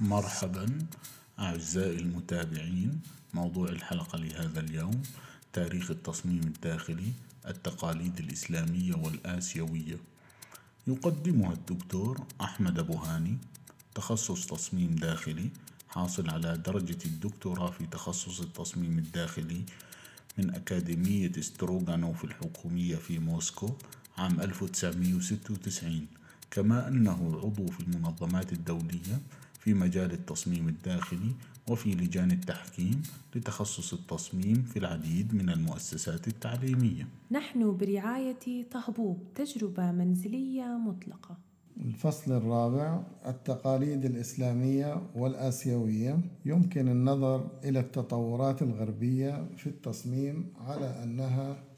مرحبا أعزائي المتابعين موضوع الحلقة لهذا اليوم تاريخ التصميم الداخلي التقاليد الإسلامية والآسيوية. يقدمها الدكتور أحمد أبو هاني تخصص تصميم داخلي حاصل على درجة الدكتوراه في تخصص التصميم الداخلي من أكاديمية ستروغانوف الحكومية في موسكو عام 1996 كما أنه عضو في المنظمات الدولية في مجال التصميم الداخلي وفي لجان التحكيم لتخصص التصميم في العديد من المؤسسات التعليمية. نحن برعاية طهبوب تجربة منزلية مطلقة. الفصل الرابع التقاليد الإسلامية والآسيوية. يمكن النظر إلى التطورات الغربية في التصميم على أنها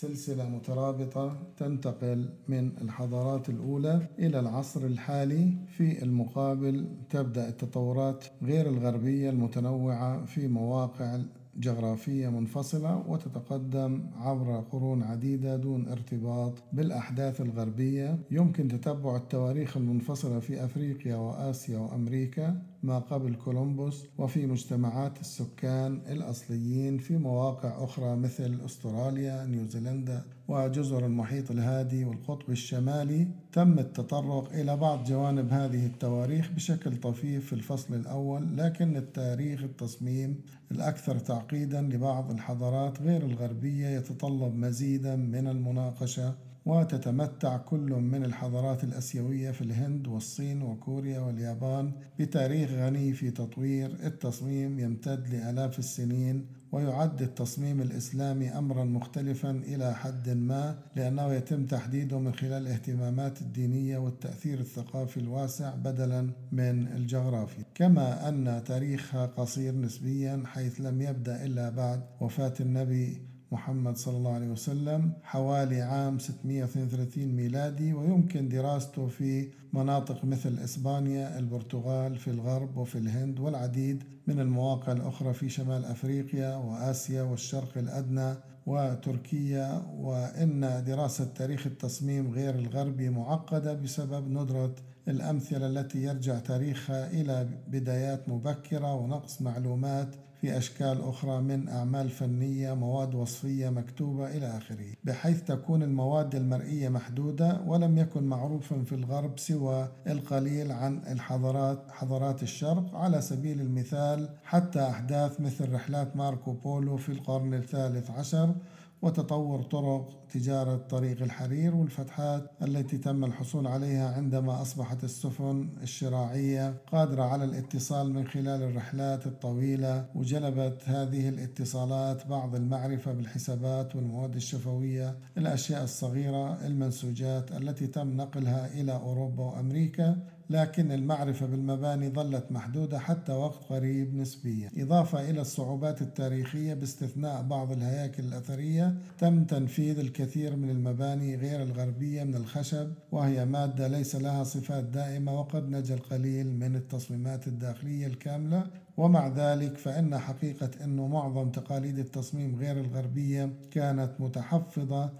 سلسلة مترابطة تنتقل من الحضارات الأولى إلى العصر الحالي. في المقابل تبدأ التطورات غير الغربية المتنوعة في مواقع جغرافية منفصلة وتتقدم عبر قرون عديدة دون ارتباط بالأحداث الغربية. يمكن تتبع التواريخ المنفصلة في أفريقيا وآسيا وأمريكا ما قبل كولومبوس وفي مجتمعات السكان الأصليين في مواقع أخرى مثل أستراليا نيوزيلندا. وجزر المحيط الهادي والقطب الشمالي تم التطرق إلى بعض جوانب هذه التواريخ بشكل طفيف في الفصل الأول لكن التاريخ التصميم الأكثر تعقيدا لبعض الحضارات غير الغربية يتطلب مزيدا من المناقشة وتتمتع كل من الحضارات الأسيوية في الهند والصين وكوريا واليابان بتاريخ غني في تطوير. التصميم يمتد لآلاف السنين ويعد التصميم الإسلامي امرا مختلفا إلى حد ما لأنه يتم تحديده من خلال الاهتمامات الدينية والتأثير الثقافي الواسع بدلا من الجغرافي كما أن تاريخها قصير نسبيا حيث لم يبدأ إلا بعد وفاة النبي محمد صلى الله عليه وسلم حوالي عام 632 ميلادي ويمكن دراسته في مناطق مثل إسبانيا البرتغال في الغرب وفي الهند والعديد من المواقع الأخرى في شمال أفريقيا وآسيا والشرق الأدنى وتركيا. وإن دراسة تاريخ التصميم غير الغربي معقدة بسبب ندرة الأمثلة التي يرجع تاريخها إلى بدايات مبكرة ونقص معلومات في أشكال أخرى من أعمال فنية مواد وصفية مكتوبة إلى آخره بحيث تكون المواد المرئية محدودة ولم يكن معروفا في الغرب سوى القليل عن الحضارات حضارات الشرق. على سبيل المثال حتى أحداث مثل رحلات ماركو بولو في القرن الثالث عشر وتطور طرق تجارة طريق الحرير والفتحات التي تم الحصول عليها عندما أصبحت السفن الشراعية قادرة على الاتصال من خلال الرحلات الطويلة وجلبت هذه الاتصالات بعض المعرفة بالحسابات والمواد الشفوية الأشياء الصغيرة المنسوجات التي تم نقلها إلى أوروبا وأمريكا لكن المعرفة بالمباني ظلت محدودة حتى وقت قريب نسبيا. إضافة إلى الصعوبات التاريخية باستثناء بعض الهياكل الأثرية تم تنفيذ الكثير من المباني غير الغربية من الخشب وهي مادة ليس لها صفات دائمة وقد نجا القليل من التصميمات الداخلية الكاملة. ومع ذلك فإن حقيقة أنه معظم تقاليد التصميم غير الغربية كانت متحفظة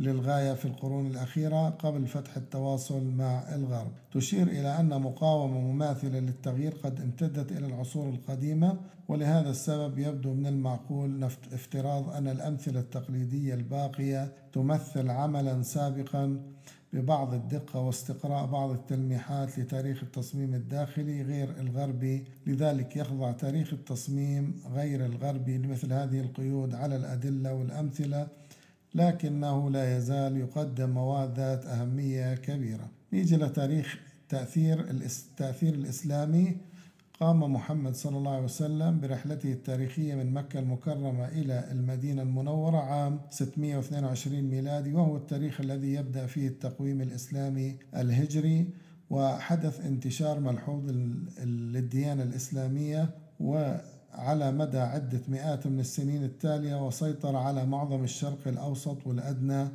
للغاية في القرون الأخيرة قبل فتح التواصل مع الغرب. تشير إلى أن مقاومة مماثلة للتغيير قد امتدت إلى العصور القديمة ولهذا السبب يبدو من المعقول افتراض أن الأمثلة التقليدية الباقية تمثل عملا سابقا ببعض الدقة واستقراء بعض التلميحات لتاريخ التصميم الداخلي غير الغربي. لذلك يخضع تاريخ التصميم غير الغربي لمثل هذه القيود على الأدلة والأمثلة لكنه لا يزال يقدم مواد ذات أهمية كبيرة. نيجي لتاريخ تأثير التأثير الإسلامي. قام محمد صلى الله عليه وسلم برحلته التاريخية من مكة المكرمة إلى المدينة المنورة عام 622 ميلادي وهو التاريخ الذي يبدأ فيه التقويم الإسلامي الهجري وحدث انتشار ملحوظ للديانة الإسلامية و على مدى عدة مئات من السنين التالية وسيطر على معظم الشرق الأوسط والأدنى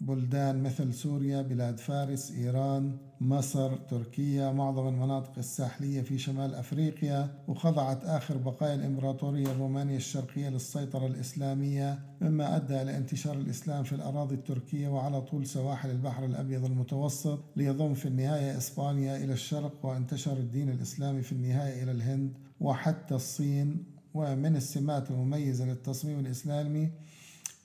بلدان مثل سوريا بلاد فارس إيران مصر تركيا معظم المناطق الساحلية في شمال أفريقيا وخضعت آخر بقايا الإمبراطورية الرومانية الشرقية للسيطرة الإسلامية مما أدى إلى انتشار الإسلام في الأراضي التركية وعلى طول سواحل البحر الأبيض المتوسط ليضم في النهاية إسبانيا إلى الشرق وانتشر الدين الإسلامي في النهاية إلى الهند. وحتى الصين ومن السمات المميزة للتصميم الإسلامي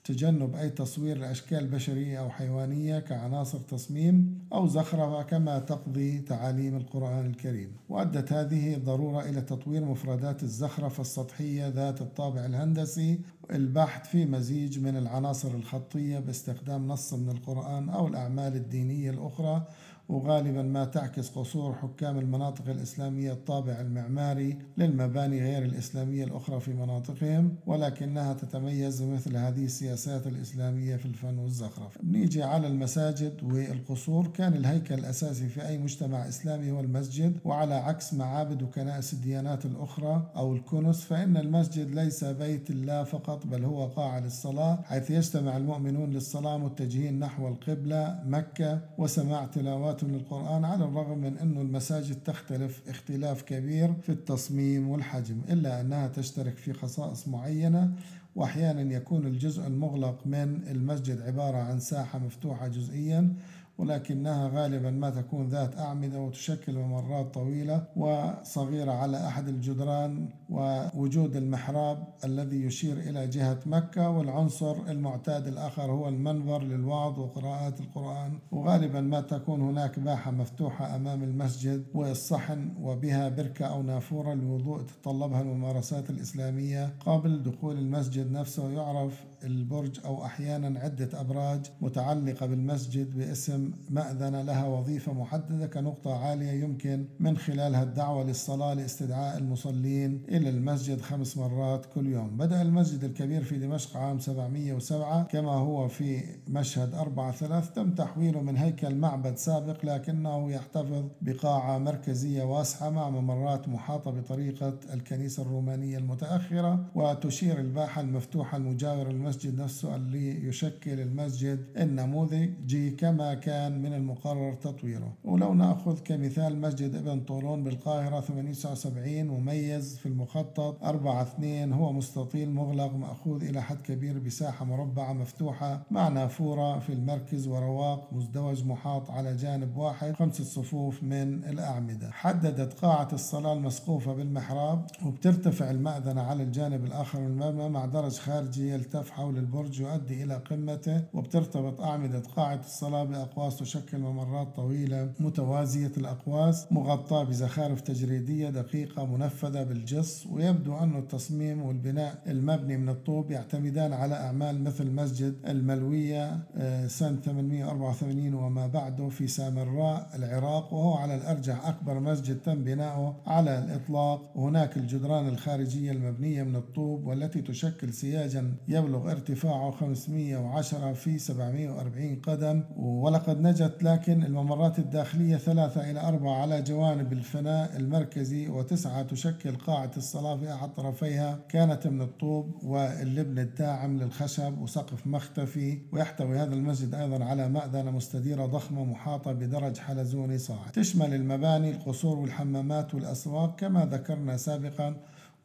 تجنب أي تصوير لأشكال بشرية أو حيوانية كعناصر تصميم أو زخرفة كما تقضي تعاليم القرآن الكريم. وأدت هذه الضرورة إلى تطوير مفردات الزخرفة السطحية ذات الطابع الهندسي البحث في مزيج من العناصر الخطية باستخدام نص من القرآن أو الأعمال الدينية الأخرى وغالبا ما تعكس قصور حكام المناطق الإسلامية الطابع المعماري للمباني غير الإسلامية الأخرى في مناطقهم ولكنها تتميز بمثل هذه السياسات الإسلامية في الفن والزخرفة بنيجي على المساجد والقصور. كان الهيكل الأساسي في أي مجتمع إسلامي هو المسجد وعلى عكس معابد وكنائس الديانات الأخرى أو الكنس فإن المسجد ليس بيت الله فقط بل هو قاعة للصلاة حيث يجتمع المؤمنون للصلاة متجهين نحو القبلة مكة وسماع تلاوات من القرآن على الرغم من أن المساجد تختلف اختلاف كبير في التصميم والحجم إلا أنها تشترك في خصائص معينة وأحيانا يكون الجزء المغلق من المسجد عبارة عن ساحة مفتوحة جزئيا ولكنها غالبا ما تكون ذات أعمدة وتشكل ممرات طويلة وصغيرة على أحد الجدران ووجود المحراب الذي يشير إلى جهة مكة والعنصر المعتاد الآخر هو المنبر للوعظ وقراءات القرآن. وغالبا ما تكون هناك باحة مفتوحة أمام المسجد والصحن وبها بركة أو نافورة للوضوء تتطلبها الممارسات الإسلامية قبل دخول المسجد نفسه. يعرف البرج أو أحيانا عدة أبراج متعلقة بالمسجد باسم مأذنة لها وظيفة محددة كنقطة عالية يمكن من خلالها الدعوة للصلاة لاستدعاء المصلين. إلى المسجد خمس مرات كل يوم. بدأ المسجد الكبير في دمشق عام 707 كما هو في مشهد 4 3 تم تحويله من هيكل معبد سابق لكنه يحتفظ بقاعة مركزية واسعة مع ممرات محاطة بطريقة الكنيسة الرومانية المتأخرة وتشير الباحة المفتوحة المجاورة للمسجد نفسه اللي يشكل المسجد النموذجي كما كان من المقرر تطويره. ولو نأخذ كمثال مسجد ابن طولون بالقاهرة 79 مميز في المخطط 4 2 هو مستطيل مغلق مأخوذ إلى حد كبير بساحة مربعة مفتوحة. مع نافورة في المركز ورواق مزدوج محاط على جانب واحد خمسة صفوف من الأعمدة. حددت قاعة الصلاة المسقوفة بالمحراب وبترتفع المأذنة على الجانب الآخر من المبنى مع درج خارجي يلتف حول البرج يؤدي إلى قمته وبترتبط أعمدة قاعة الصلاة بأقواس تشكل ممرات طويلة متوازية الأقواس مغطاة بزخارف تجريدية دقيقة منفذة بالجص. ويبدو أن التصميم والبناء المبني من الطوب يعتمدان على أعمال مثل مسجد الملوية آه، سنة 884 وما بعده في سامراء العراق وهو على الأرجح أكبر مسجد تم بناؤه على الإطلاق. وهناك الجدران الخارجية المبنية من الطوب والتي تشكل سياجا يبلغ ارتفاعه 510 في 740 قدم. ولقد نجت لكن الممرات الداخلية ثلاثة إلى أربعة على جوانب الفناء المركزي وتسعة تشكل قاعة الصلاة في أحد طرفيها. كانت من الطوب واللبن الداعم للخشب وسقف مختفي. ويحتوي هذا المسجد أيضا على مأذنة مستديرة ضخمة محاطة بدرج حلزوني صاعد. تشمل المباني القصور والحمامات والأسواق كما ذكرنا سابقا.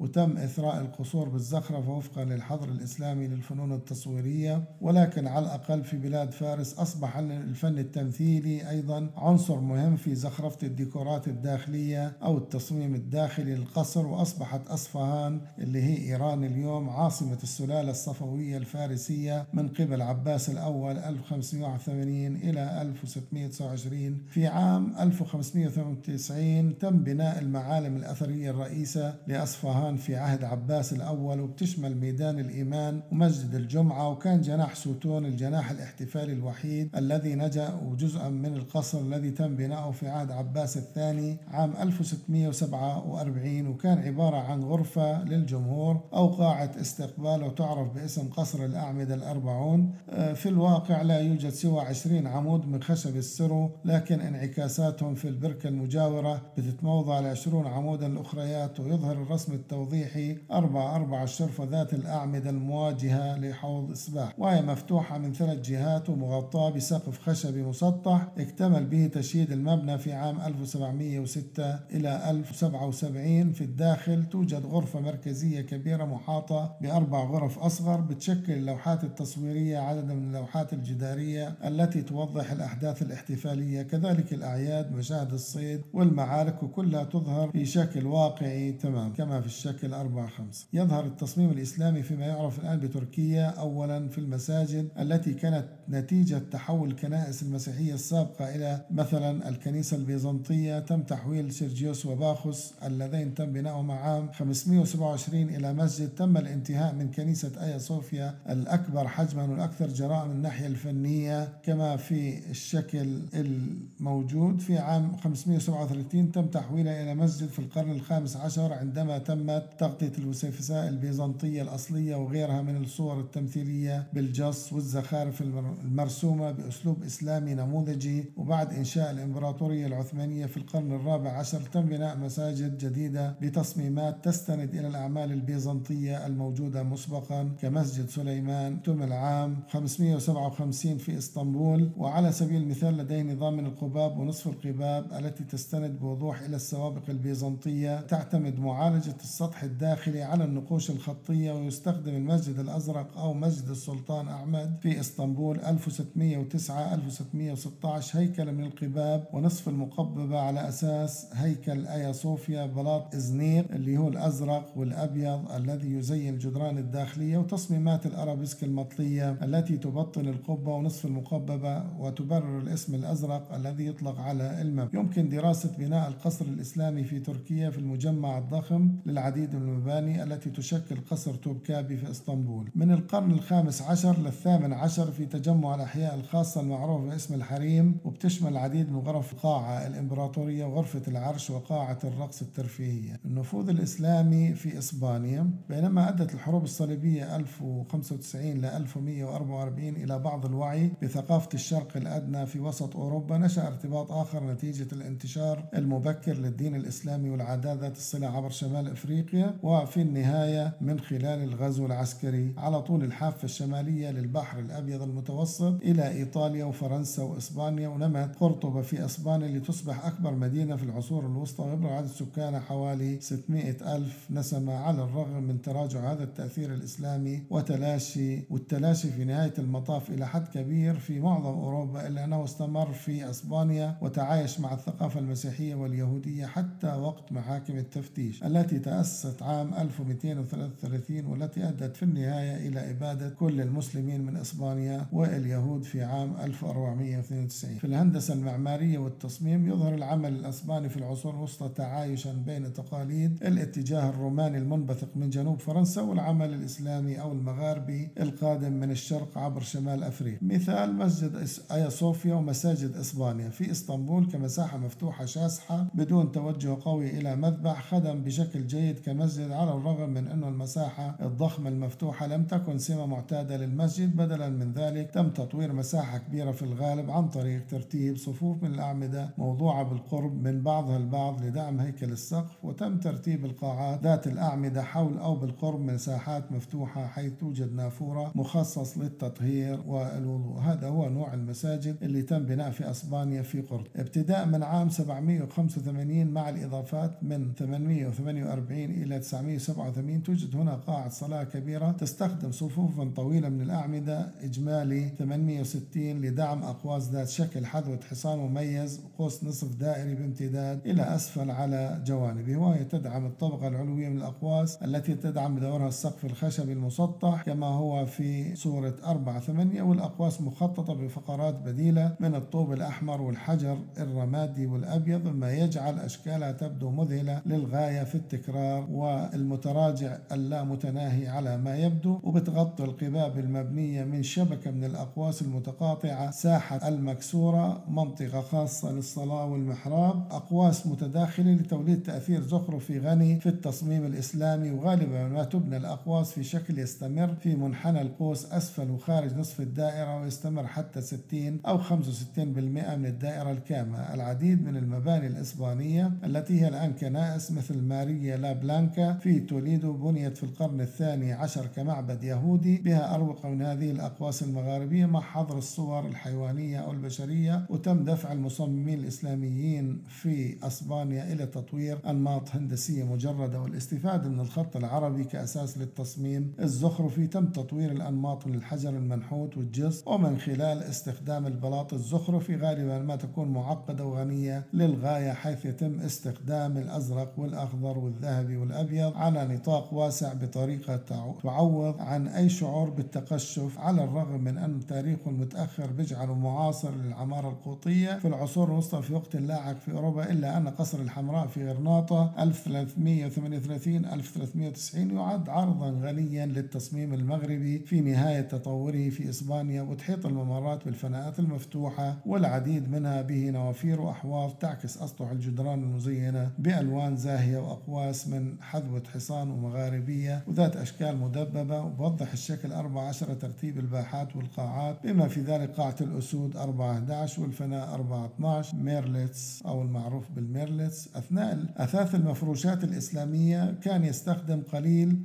وتم إثراء القصور بالزخرفة وفقا للحظر الإسلامي للفنون التصويرية ولكن على الأقل في بلاد فارس أصبح الفن التمثيلي أيضا عنصر مهم في زخرفة الديكورات الداخلية أو التصميم الداخلي للقصر وأصبحت أصفهان اللي هي إيران اليوم عاصمة السلالة الصفوية الفارسية من قبل عباس الأول 1580 إلى 1629 في عام 1598 تم بناء المعالم الأثرية الرئيسة لأصفهان في عهد عباس الأول وبتشمل ميدان الإيمان ومسجد الجمعة وكان جناح سوتون الجناح الاحتفالي الوحيد الذي نجا وجزءا من القصر الذي تم بناؤه في عهد عباس الثاني عام 1647 وكان عبارة عن غرفة للجمهور أو قاعة استقبال وتعرف باسم قصر الأعمدة الأربعون. آه، في الواقع لا يوجد سوى 20 عمود من خشب السرو لكن انعكاساتهم في البركة المجاورة بتتموضع ل 20 عمودا الأخريات ويظهر الرسم التقليدي التوضيحي أربعة أربعة الشرفة ذات الأعمدة المواجهة لحوض إسباح وهي مفتوحة من ثلاث جهات ومغطاة بسقف خشبي مسطح اكتمل به تشييد المبنى في عام 1706 إلى 1077 في الداخل توجد غرفة مركزية كبيرة محاطة بأربع غرف أصغر بتشكل اللوحات التصويرية عددا من اللوحات الجدارية التي توضح الأحداث الاحتفالية. كذلك الأعياد مشاهد الصيد والمعارك وكلها تظهر في شكل واقعي تمام. كما في الشكل 4 5 يظهر التصميم الإسلامي فيما يعرف الآن بتركيا أولا في المساجد التي كانت نتيجة تحول الكنائس المسيحية السابقة إلى مثلا الكنيسة البيزنطية تم تحويل سيرجيوس وباخوس اللذين تم بناؤهما عام 527 إلى مسجد. تم الانتهاء من كنيسة آيا صوفيا الأكبر حجما والأكثر جراء من الناحية الفنية كما في الشكل الموجود. في عام 537 تم تحويلها إلى مسجد في القرن الخامس عشر عندما تمت تغطية الوسيفساء البيزنطية الأصلية وغيرها من الصور التمثيلية بالجص والزخارف المرسومة بأسلوب إسلامي نموذجي. وبعد إنشاء الإمبراطورية العثمانية في القرن الرابع عشر تم بناء مساجد جديدة بتصميمات تستند إلى الأعمال البيزنطية الموجودة مسبقا كمسجد سليمان تم العام 557 في إسطنبول. وعلى سبيل المثال لديه نظام من القباب ونصف القباب التي تستند بوضوح إلى السوابق البيزنطية. تعتمد معالجة السطح الداخلي على النقوش الخطية ويستخدم المسجد الأزرق أو مسجد السلطان أحمد في إسطنبول 1609 1616 هيكل من القباب ونصف المقببة على أساس هيكل آيا صوفيا بلاط إزنير اللي هو الأزرق والأبيض الذي يزين الجدران الداخلية وتصميمات الأرابيسك المطلية التي تبطن القبة ونصف المقببة وتبرر الاسم الأزرق الذي يطلق على المبنى. يمكن دراسة بناء القصر الإسلامي في تركيا في المجمع الضخم للعديد من المباني التي تشكل قصر توبكابي في إسطنبول. من القرن الخامس عشر للثامن عشر في تجمع الأحياء الخاصة المعروفة باسم الحريم وبتشمل العديد من غرف القاعة الإمبراطورية وغرفة العرش وقاعة الرقص الترفيهية. النفوذ الإسلامي في إسبانيا بينما أدت الحروب الصليبية 1095 ل 1144 إلى بعض الوعي بثقافة الشرق الأدنى في وسط أوروبا نشأ ارتباط آخر نتيجة الانتشار المبكر للدين الإسلامي والعادات ذات الصلة عبر شمال إفريقيا وفي النهاية من خلال الغزو العسكري على طول الحافة الشمالية للبحر الأبيض المتوسط إلى إيطاليا وفرنسا وإسبانيا ونمت قرطبة في إسبانيا لتصبح أكبر مدينة في العصور الوسطى ويبلغ عدد سكانها حوالي 600 ألف نسمة على الرغم من تراجع هذا التأثير الإسلامي وتلاشي والتلاشي في نهاية المطاف إلى حد كبير في معظم أوروبا إلا أنه استمر في إسبانيا وتعايش مع الثقافة المسيحية واليهودية حتى وقت محاكم التفتيش التي تأسست عام 1233 والتي أدت في النهاية إلى إبادة كل المسلمين من إسبانيا واليهود في عام 1492 في الهندسة المعمارية والتصميم يظهر العمل الأسباني في العصور الوسطى تعايشا بين تقاليد الاتجاه الروماني المنبثق من جنوب فرنسا والعمل الإسلامي أو المغاربي القادم من الشرق عبر شمال أفريقيا. مثال مسجد آيا صوفيا ومساجد إسبانيا. في إسطنبول كمساحة مفتوحة شاسحة بدون توجه قوي إلى مذبح خدم بشكل جيد كمسجد على الرغم من أن المساحة الضخمة المفتوحة لم تكن سمة معتادة للمسجد بدلا من ذلك تم تطوير مساحة كبيرة في الغالب عن طريق ترتيب صفوف من الأعمدة موضوعة بالقرب من بعضها البعض لدعم هيكل السقف وتم ترتيب القاعات ذات الأعمدة حول أو بالقرب من مساحات مفتوحة حيث توجد نافورة مخصص للتطهير والوضوء. هذا هو نوع المساجد اللي تم بناء في أسبانيا في قرب. ابتداء من عام 785 مع الإضافات من 848 إلى 987 توجد هنا قاعة صلاة كبيرة تستخدم صفوفا طويلة من الأعمدة إجمالي 860 لدعم أقواس ذات شكل حذوة حصان مميز وقوس نصف دائري بامتداد إلى أسفل على جوانبه. وهي تدعم الطبقة العلوية من الأقواس التي تدعم بدورها السقف الخشبي المسطح كما هو في صورة 4 8 والأقواس مخططة بفقرات بديلة من الطوب الأحمر والحجر الرمادي والأبيض مما يجعل أشكالها تبدو مذهلة للغاية في التكرار. والمتراجع اللامتناهي على ما يبدو وبتغطي القباب المبنية من شبكة من الأقواس المتقاطعة ساحة المكسورة منطقة خاصة للصلاة والمحراب أقواس متداخلة لتوليد تأثير زخرفي غني في التصميم الإسلامي وغالبا ما تبنى الأقواس في شكل يستمر في منحنى القوس أسفل وخارج نصف الدائرة ويستمر حتى 60 أو 65% من الدائرة الكاملة العديد من المباني الإسبانية التي هي الآن كنائس مثل ماريا لا كازابلانكا في توليدو بنيت في القرن الثاني عشر كمعبد يهودي بها أروقة من هذه الأقواس المغاربية مع حظر الصور الحيوانية أو البشرية وتم دفع المصممين الإسلاميين في أسبانيا إلى تطوير أنماط هندسية مجردة والاستفادة من الخط العربي كأساس للتصميم الزخرفي. تم تطوير الأنماط من الحجر المنحوت والجص ومن خلال استخدام البلاط الزخرفي غالبا ما تكون معقدة وغنية للغاية حيث يتم استخدام الأزرق والأخضر والذهبي والأبيض على نطاق واسع بطريقة تعوض عن أي شعور بالتقشف على الرغم من أن تاريخه المتأخر بيجعله معاصر للعمارة القوطية في العصور الوسطى في وقت لاحق في أوروبا إلا أن قصر الحمراء في غرناطة 1338 1390 يعد عرضا غنيا للتصميم المغربي في نهاية تطوره في إسبانيا وتحيط الممرات بالفناءات المفتوحة والعديد منها به نوافير وأحواض تعكس أسطح الجدران المزينة بألوان زاهية وأقواس من حذوة حصان ومغاربية وذات أشكال مدببة ويوضح الشكل 14 ترتيب الباحات والقاعات بما في ذلك قاعة الأسود 411 والفناء 412 ميرلتس أو المعروف بالميرلتس. أثناء أثاث المفروشات الإسلامية كان يستخدم قليل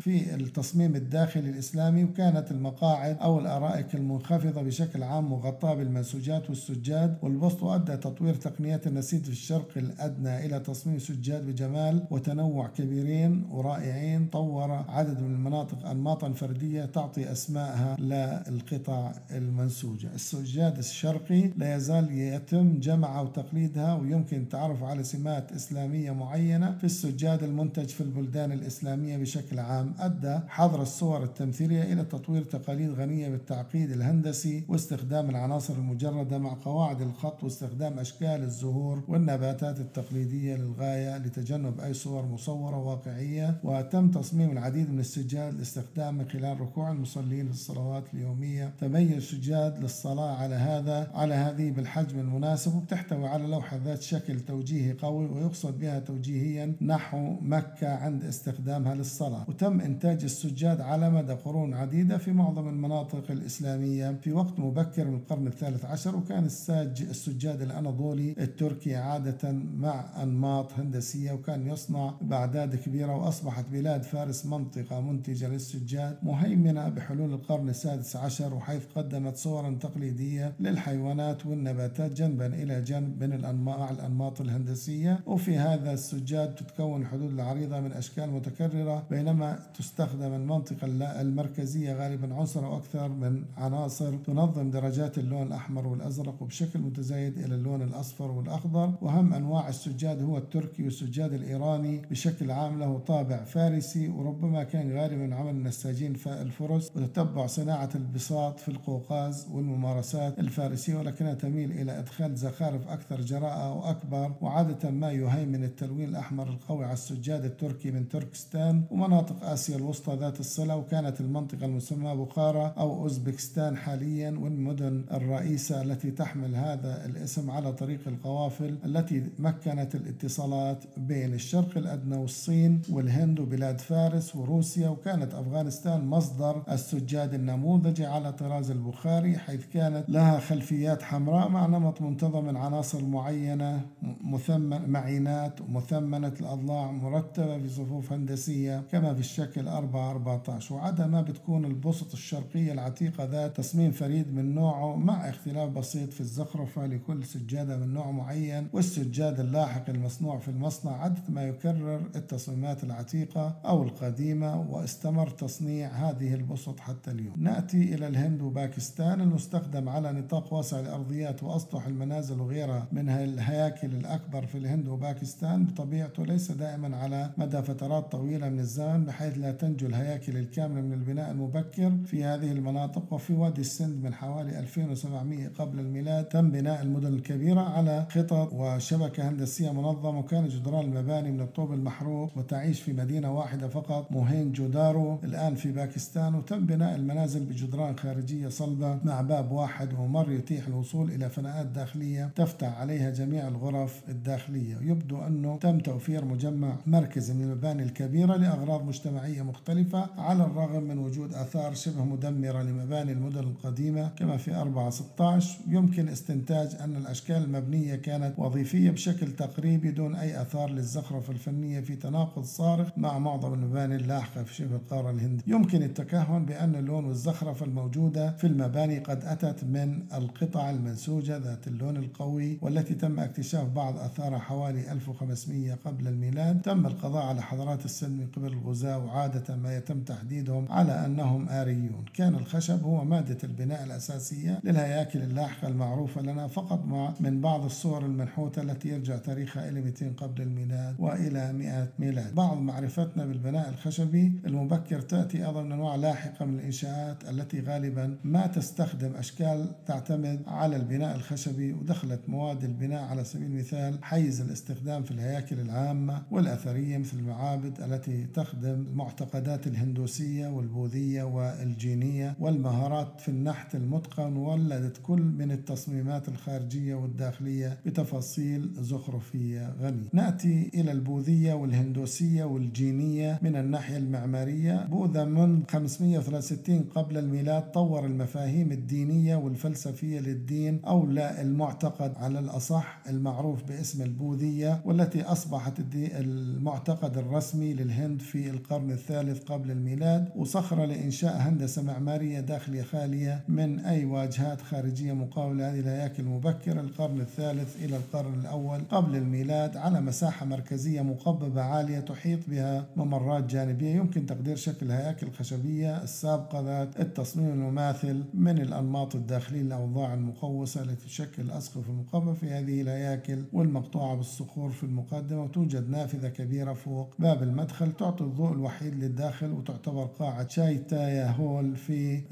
في التصميم الداخلي الإسلامي وكانت المقاعد أو الأرائك المنخفضة بشكل عام مغطاة بالمنسوجات والسجاد والبسط أدى تطوير تقنيات النسيج في الشرق الأدنى إلى تصميم سجاد بجمال وتنوع كبيرين ورائعين طور عدد من المناطق أنماطا فردية تعطي أسمائها للقطع المنسوجة. السجاد الشرقي لا يزال يتم جمعها وتقليدها ويمكن التعرف على سمات إسلامية معينة في السجاد المنتج في البلدان الإسلامية بشكل عام. أدى حظر الصور التمثيلية إلى تطوير تقاليد غنية بالتعقيد الهندسي واستخدام العناصر المجردة مع قواعد الخط واستخدام أشكال الزهور والنباتات التقليدية للغاية لتجنب أي صور مصورة واقعية وتم تصميم العديد من السجاد لاستخدام من خلال ركوع المصلين في الصلوات اليومية. تميز السجاد للصلاة على هذا على هذه بالحجم المناسب وبتحتوي على لوحة ذات شكل توجيهي قوي ويقصد بها توجيهيا نحو مكة عند استخدامها للصلاة. وتم إنتاج السجاد على مدى قرون عديدة في معظم المناطق الإسلامية في وقت مبكر من القرن الثالث عشر وكان الساج السجاد الأناضولي التركي عادة مع أنماط هندسية وكان يصنع بأعداد كبيرة وأصبحت بلاد فارس منطقة منتجة للسجاد مهيمنة بحلول القرن السادس عشر وحيث قدمت صورا تقليدية للحيوانات والنباتات جنبا إلى جنب من الأنماط الأنماط الهندسية. وفي هذا السجاد تتكون الحدود العريضة من أشكال متكررة بينما تستخدم المنطقة المركزية غالبا عنصر أو أكثر من عناصر تنظم درجات اللون الأحمر والأزرق وبشكل متزايد إلى اللون الأصفر والأخضر. وأهم أنواع السجاد هو التركي والسجاد الإيراني بشكل عام له طابع فارسي وربما كان غالبا عمل النساجين الفرس وتتبع صناعة البساط في القوقاز والممارسات الفارسية ولكنها تميل إلى إدخال زخارف أكثر جراءة وأكبر وعادة ما يهيمن التلوين الأحمر القوي على السجاد التركي من تركستان ومناطق آسيا الوسطى ذات الصلة وكانت المنطقة المسمى بخارى أو أوزبكستان حاليا والمدن الرئيسة التي تحمل هذا الاسم على طريق القوافل التي مكنت الاتصالات بين الشرق الأدنى والصين والهند وبلاد فارس وروسيا وكانت أفغانستان مصدر السجاد النموذجي على طراز البخاري حيث كانت لها خلفيات حمراء مع نمط منتظم من عناصر معينة مثمن معينات مثمنة الأضلاع مرتبة في صفوف هندسية كما في الشكل 4 14 وعدا ما بتكون البسط الشرقية العتيقة ذات تصميم فريد من نوعه مع اختلاف بسيط في الزخرفة لكل سجادة من نوع معين والسجاد اللاحق المصنوع في المصنع عادة ما يكرر التصميمات العتيقة أو القديمة واستمر تصنيع هذه البسط حتى اليوم. نأتي إلى الهند وباكستان المستخدم على نطاق واسع الأرضيات وأسطح المنازل وغيرها من الهياكل الأكبر في الهند وباكستان. بطبيعته ليس دائما على مدى فترات طويلة من الزمن بحيث لا تنجو الهياكل الكاملة من البناء المبكر في هذه المناطق. وفي وادي السند من حوالي 2700 قبل الميلاد تم بناء المدن الكبيرة على خطط وشبكة هندسية منظمة وكان جدران المباني من الطوب المحروق وتعيش في مدينة واحدة فقط موهين جودارو الآن في باكستان وتم بناء المنازل بجدران خارجية صلبة مع باب واحد وممر يتيح الوصول إلى فناءات داخلية تفتح عليها جميع الغرف الداخلية. يبدو أنه تم توفير مجمع مركزي من المباني الكبيرة لأغراض مجتمعية مختلفة على الرغم من وجود آثار شبه مدمرة لمباني المدن القديمة كما في 4 16 يمكن استنتاج أن الأشكال المبنية كانت وظيفية بشكل تقريبي دون أي آثار للزخرفة الفنية في تناقض صارخ مع معظم المباني اللاحقة في شبه القارة الهندية يمكن التكهن بأن اللون والزخرفة الموجودة في المباني قد أتت من القطع المنسوجة ذات اللون القوي والتي تم اكتشاف بعض أثارها حوالي 1500 قبل الميلاد. تم القضاء على حضارات السن من قبل الغزاة وعادة ما يتم تحديدهم على أنهم آريون. كان الخشب هو مادة البناء الأساسية للهياكل اللاحقة المعروفة لنا فقط مع من بعض الصور المنحوتة التي يرجع تاريخها إلى 200 قبل الميلاد وإلى 100 ميلاد. بعض معرفتنا بالبناء الخشبي المبكر تأتي أيضا من أنواع لاحقة من الإنشاءات التي غالبا ما تستخدم أشكال تعتمد على البناء الخشبي ودخلت مواد البناء على سبيل المثال حيز الاستخدام في الهياكل العامة والأثرية مثل المعابد التي تخدم المعتقدات الهندوسية والبوذية والجينية والمهارات في النحت المتقن ولدت كل من التصميمات الخارجية والداخلية بتفاصيل زخرفية غنية. نأتي إلى البوذية والهندوسية والجينية من الناحية المعمارية. بوذا من 563 قبل الميلاد طور المفاهيم الدينية والفلسفية للدين أو لا المعتقد على الأصح المعروف باسم البوذية والتي أصبحت المعتقد الرسمي للهند في القرن الثالث قبل الميلاد. وصخرة لإنشاء هندسة معمارية داخلية خالية من أي واجهات خارجية مقاولة. هذه الهياكل المبكرة القرن الثالث إلى القرن الأول قبل الميلاد على مساحة مركزية مقببة عالية تحيط بها ممرات جانبية. يمكن تقدير شكل الهياكل الخشبية السابقة ذات التصميم المماثل من الأنماط الداخلية للأوضاع المقوسة التي تشكل الأسقف المقببة في هذه الهياكل والمقطوعة بالصخور في المقدمة. وتوجد نافذة كبيرة فوق باب المدخل تعطي الضوء الوحيد للداخل وتعتبر قاعة شايتايا هول في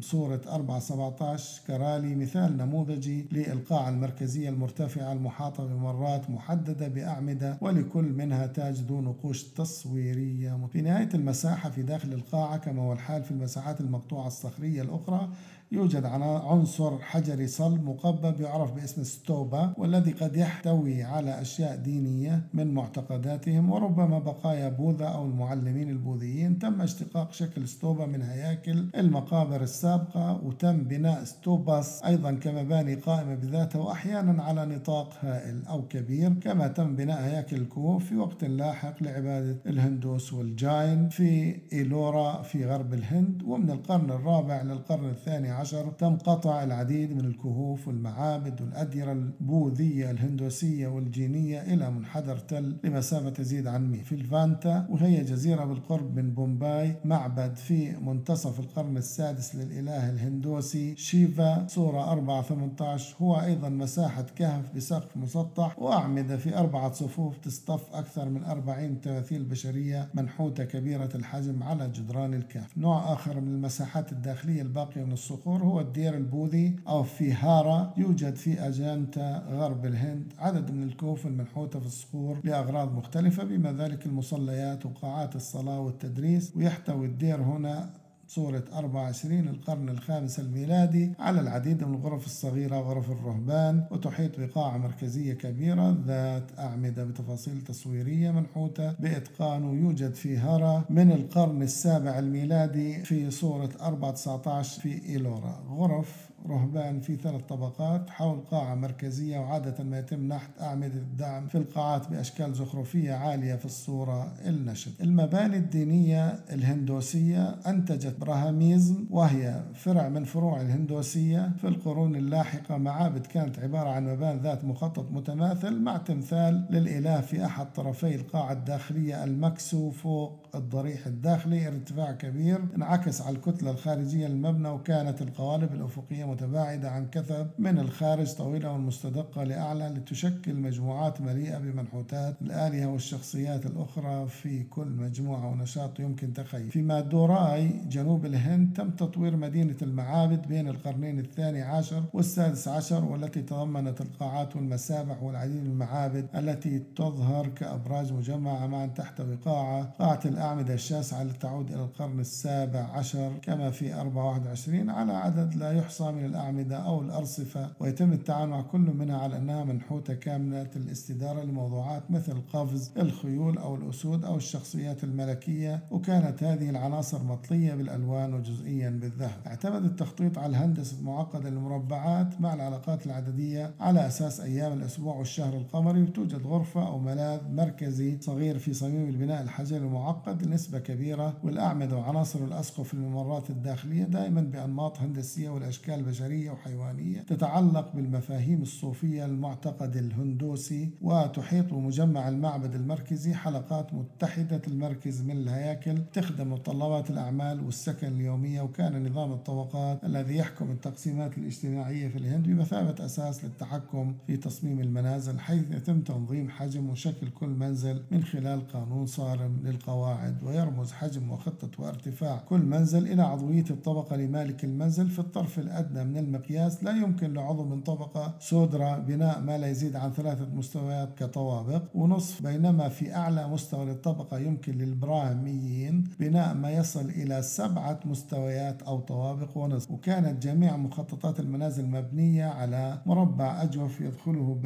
صورة 417 كرالي مثال نموذجي للقاعة المركزية المرتفعة المحاطة بممرات محددة بأعمدة ولكل منها تاج ذو نقوش تصويرية. في نهاية المساحة في داخل القاعة كما هو الحال في المساحات المقطوعة الصخرية الأخرى يوجد عنصر حجري صلب مقبب يعرف باسم ستوبا والذي قد يحتوي على أشياء دينية من معتقداتهم وربما بقايا بوذا أو المعلمين البوذيين. تم اشتقاق شكل ستوبا من هياكل المقابر السابقة وتم بناء ستوباس أيضا كمباني قائمة بذاتها وأحيانا على نطاق هائل أو كبير. كما تم بناء هياكل الكهوف في وقت لاحق لعبادة الهندوس والجاين في إيلورا في غرب الهند ومن القرن الرابع للقرن الثاني عشر تم قطع العديد من الكهوف والمعابد والأديرة البوذية الهندوسية والجينية إلى منحدر تل لمسافة تزيد عن 100 في إليفانتا وهي جزيرة بالقرب من بومباي معبد في منتصف القرن السادس للإله الهندوسي شيفا صورة 4 18 هو أيضا مساحة كهف بسقف مسطح وأعمدة في أربعة صفوف تصطف أكثر من 40 تماثيل بشرية منحوتة كبيرة الحجم على جدران الكهف. نوع آخر من المساحات الداخلية الباقية من الصخور هو الدير البوذي أو فيهارا يوجد في أجانتا غرب الهند عدد من الكهوف المنحوتة في الصخور لأغراض مختلفة بما ذلك المصليات وقاعات الصلاة والتدريس ويحتوي الدير هنا صورة 24 القرن الخامس الميلادي على العديد من الغرف الصغيرة غرف الرهبان وتحيط بقاعة مركزية كبيرة ذات أعمدة بتفاصيل تصويرية منحوتة بإتقان ويوجد في هرا من القرن السابع الميلادي في صورة 419 في إيلورا غرف رهبان في ثلاث طبقات حول قاعة مركزية وعادة ما يتم نحت أعمدة الدعم في القاعات بأشكال زخرفية عالية في الصورة النشط. المباني الدينية الهندوسية أنتجت براهاميزم وهي فرع من فروع الهندوسية في القرون اللاحقة. معابد كانت عبارة عن مباني ذات مخطط متماثل مع تمثال للإله في أحد طرفي القاعة الداخلية المكسو فوق الضريح الداخلي ارتفاع كبير انعكس على الكتلة الخارجية للمبنى وكانت القوالب الأفقية متباعدة عن كثب من الخارج طويلة والمستدقة لأعلى لتشكل مجموعات مليئة بمنحوتات الآلهة والشخصيات الأخرى في كل مجموعة ونشاط يمكن تخيل. في مادوراي جنوب الهند تم تطوير مدينة المعابد بين القرنين الثاني عشر والسادس عشر والتي تضمنت القاعات والمسابح والعديد من المعابد التي تظهر كأبراج مجمعة معا تحتوي قاعة قاعة الأعمدة الشاسعة التي تعود إلى القرن السابع عشر كما في 421 على عدد لا يحصى من الأعمدة أو الأرصفة ويتم التعامل مع كل منها على أنها منحوتة كاملة الاستدارة لموضوعات مثل القفز الخيول أو الأسود أو الشخصيات الملكية وكانت هذه العناصر مطلية بالألوان وجزئيا بالذهب. اعتمد التخطيط على الهندسة المعقدة للمربعات مع العلاقات العددية على أساس أيام الأسبوع والشهر القمري وتوجد غرفة أو ملاذ مركزي صغير في صميم البناء الحجري المعقد لنسبة كبيرة والأعمدة وعناصر الأسقف الممرات الداخلية دائما بأنماط هندسية والأشكال بشرية وحيوانية تتعلق بالمفاهيم الصوفية المعتقد الهندوسي وتحيط بمجمع المعبد المركزي حلقات متحدة المركز من الهياكل تخدم متطلبات الأعمال والسكن اليومية وكان نظام الطبقات الذي يحكم التقسيمات الاجتماعية في الهند بمثابة أساس للتحكم في تصميم المنازل حيث يتم تنظيم حجم وشكل كل منزل من خلال قانون صارم للقواعد. ويرمز حجم وخطة وارتفاع كل منزل إلى عضوية الطبقة لمالك المنزل في الطرف الأدنى من المقياس. لا يمكن لعضو من طبقة سودرا بناء ما لا يزيد عن ثلاثة مستويات كطوابق ونصف بينما في أعلى مستوى للطبقة يمكن للبراهميين بناء ما يصل إلى سبعة مستويات أو طوابق ونصف. وكانت جميع مخططات المنازل مبنية على مربع أجوف يدخله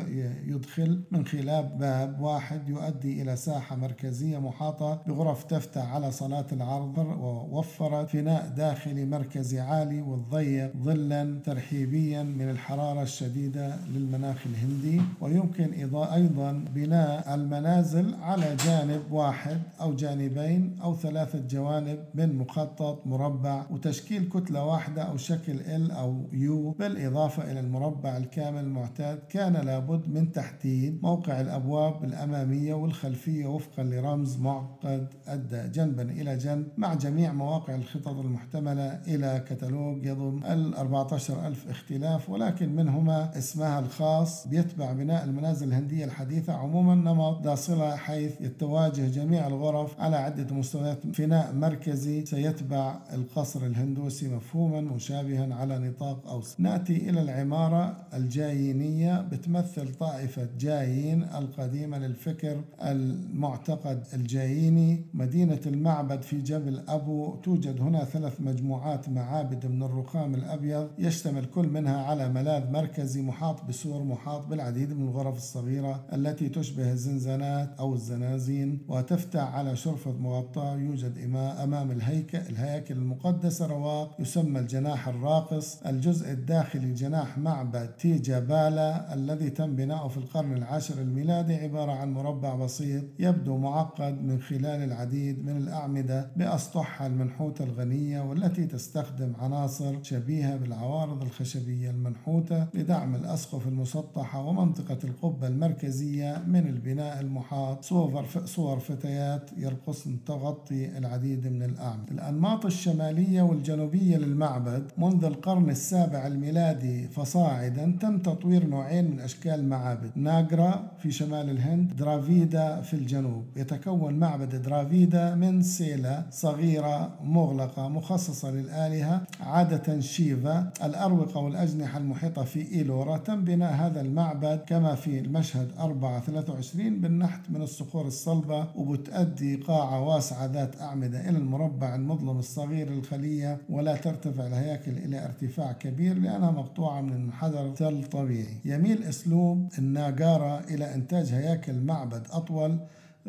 يدخل من خلال باب واحد يؤدي إلى ساحة مركزية محاطة بغرف تفتح على صلاة العرض ووفرت فناء داخلي مركزي عالي والضيق ظلا ترحيبيا من الحرارة الشديدة للمناخ الهندي. ويمكن أيضا بناء المنازل على جانب واحد أو جانبين أو ثلاثة جوانب من مخطط مربع وتشكيل كتلة واحدة أو شكل ال أو يو بالإضافة إلى المربع الكامل المعتاد كان لابد من تحديد موقع الأبواب الأمامية والخلفية وفقا لرمز معقد أدى جنبا إلى جنب مع جميع مواقع الخطط المحتملة إلى كتالوج يضم ال 14 ألف اختلاف ولكن منهما اسمها الخاص بيتبع بناء المنازل الهندية الحديثة عموما نمط ذا صلة حيث يتواجه جميع الغرف على عدة مستويات فناء مركزي سيتبع القصر الهندوسي مفهوما مشابها على نطاق أوسع نأتي إلى العمارة الجايينية بتمثل طائفة جايين القديمة للفكر المعتقد الجاييني مدينة المعبد في جبل أبو توجد هنا ثلاث مجموعات معابد من الرخام الأبيض يشتمل كل منها على ملاذ مركزي محاط بسور محاط بالعديد من الغرف الصغيرة التي تشبه الزنزانات أو الزنازين وتفتح على شرفة مغطاة يوجد أمام الهيكل الهياكل المقدسة رواق يسمى الجناح الراقص الجزء الداخلي لجناح معبد تيجابالا الذي تم بناؤه في القرن العاشر الميلادي عبارة عن مربع بسيط يبدو معقد من خلال العديد من الأعمدة بأسطحها المنحوتة الغنية والتي تستخدم عناصر شبيهة بالعوارض الخشبية المنحوتة لدعم الأسقف المسطحة ومنطقة القبة المركزية من البناء المحاط. صور صور فتيات يرقصن تغطي العديد من الأعمدة. الأنماط الشمالية والجنوبية للمعبد منذ القرن السابع الميلادي فصاعدا تم تطوير نوعين من أشكال معابد ناجرا في شمال الهند درافيدا في الجنوب. يتكون معبد درافيدا من سيلة صغيرة مغلقة مخصصة للآلهة عادة شيفا الأروقة والأجنحة المحيطة في إيلورا تم بناء هذا المعبد كما في المشهد 4 23 بالنحت من الصخور الصلبة وبتؤدي قاعة واسعة ذات أعمدة إلى المربع المظلم الصغير للخلية ولا ترتفع الهياكل إلى ارتفاع كبير لأنها مقطوعة من منحدر تل طبيعي. يميل أسلوب الناجارا إلى إنتاج هياكل معبد أطول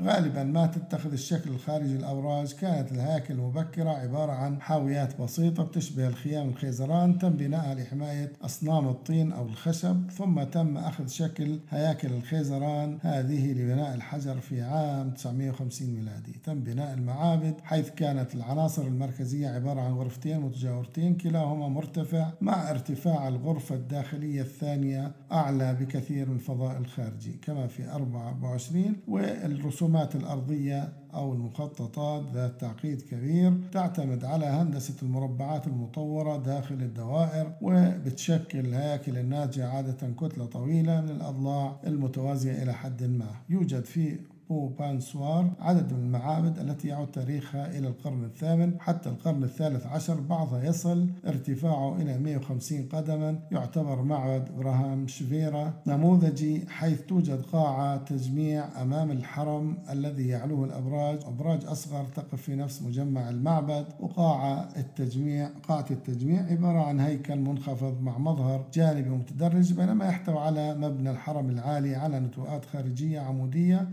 غالبا ما تتخذ الشكل الخارجي الأوراج كانت الهياكل المبكرة عبارة عن حاويات بسيطة بتشبه الخيام الخيزران تم بناءها لحماية أصنام الطين أو الخشب ثم تم أخذ شكل هياكل الخيزران هذه لبناء الحجر في عام 950 ميلادي. تم بناء المعابد حيث كانت العناصر المركزية عبارة عن غرفتين متجاورتين كلاهما مرتفع مع ارتفاع الغرفة الداخلية الثانية أعلى بكثير من الفضاء الخارجي كما في 24 والرسوم الرسومات الأرضية أو المخططات ذات تعقيد كبير تعتمد على هندسة المربعات المطورة داخل الدوائر وبتشكل الهياكل الناتجة عادة كتلة طويلة من الأضلاع المتوازية إلى حد ما. يوجد في وبانسوار عدد من المعابد التي يعود تاريخها إلى القرن الثامن حتى القرن الثالث عشر. بعضها يصل ارتفاعه إلى 150 قدما. يعتبر معبد إبراهام شفيرا نموذجي حيث توجد قاعة تجميع أمام الحرم الذي يعلوه الأبراج. أبراج أصغر تقف في نفس مجمع المعبد. وقاعة التجميع قاعة التجميع عبارة عن هيكل منخفض مع مظهر جانبي متدرج بينما يحتوي على مبنى الحرم العالي على نتوءات خارجية عمودية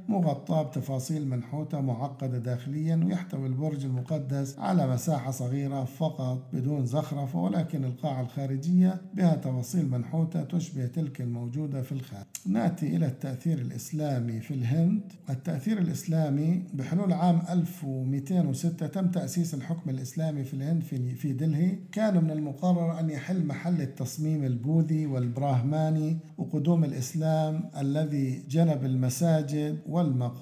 مغطاة بتفاصيل منحوتة معقدة داخليا ويحتوي البرج المقدس على مساحة صغيرة فقط بدون زخرفة ولكن القاعة الخارجية بها تفاصيل منحوتة تشبه تلك الموجودة في الخارج. نأتي إلى التأثير الإسلامي في الهند. التأثير الإسلامي بحلول عام 1206 تم تأسيس الحكم الإسلامي في الهند في دلهي. كان من المقرر أن يحل محل التصميم البوذي والبراهماني وقدوم الإسلام الذي جلب المساجد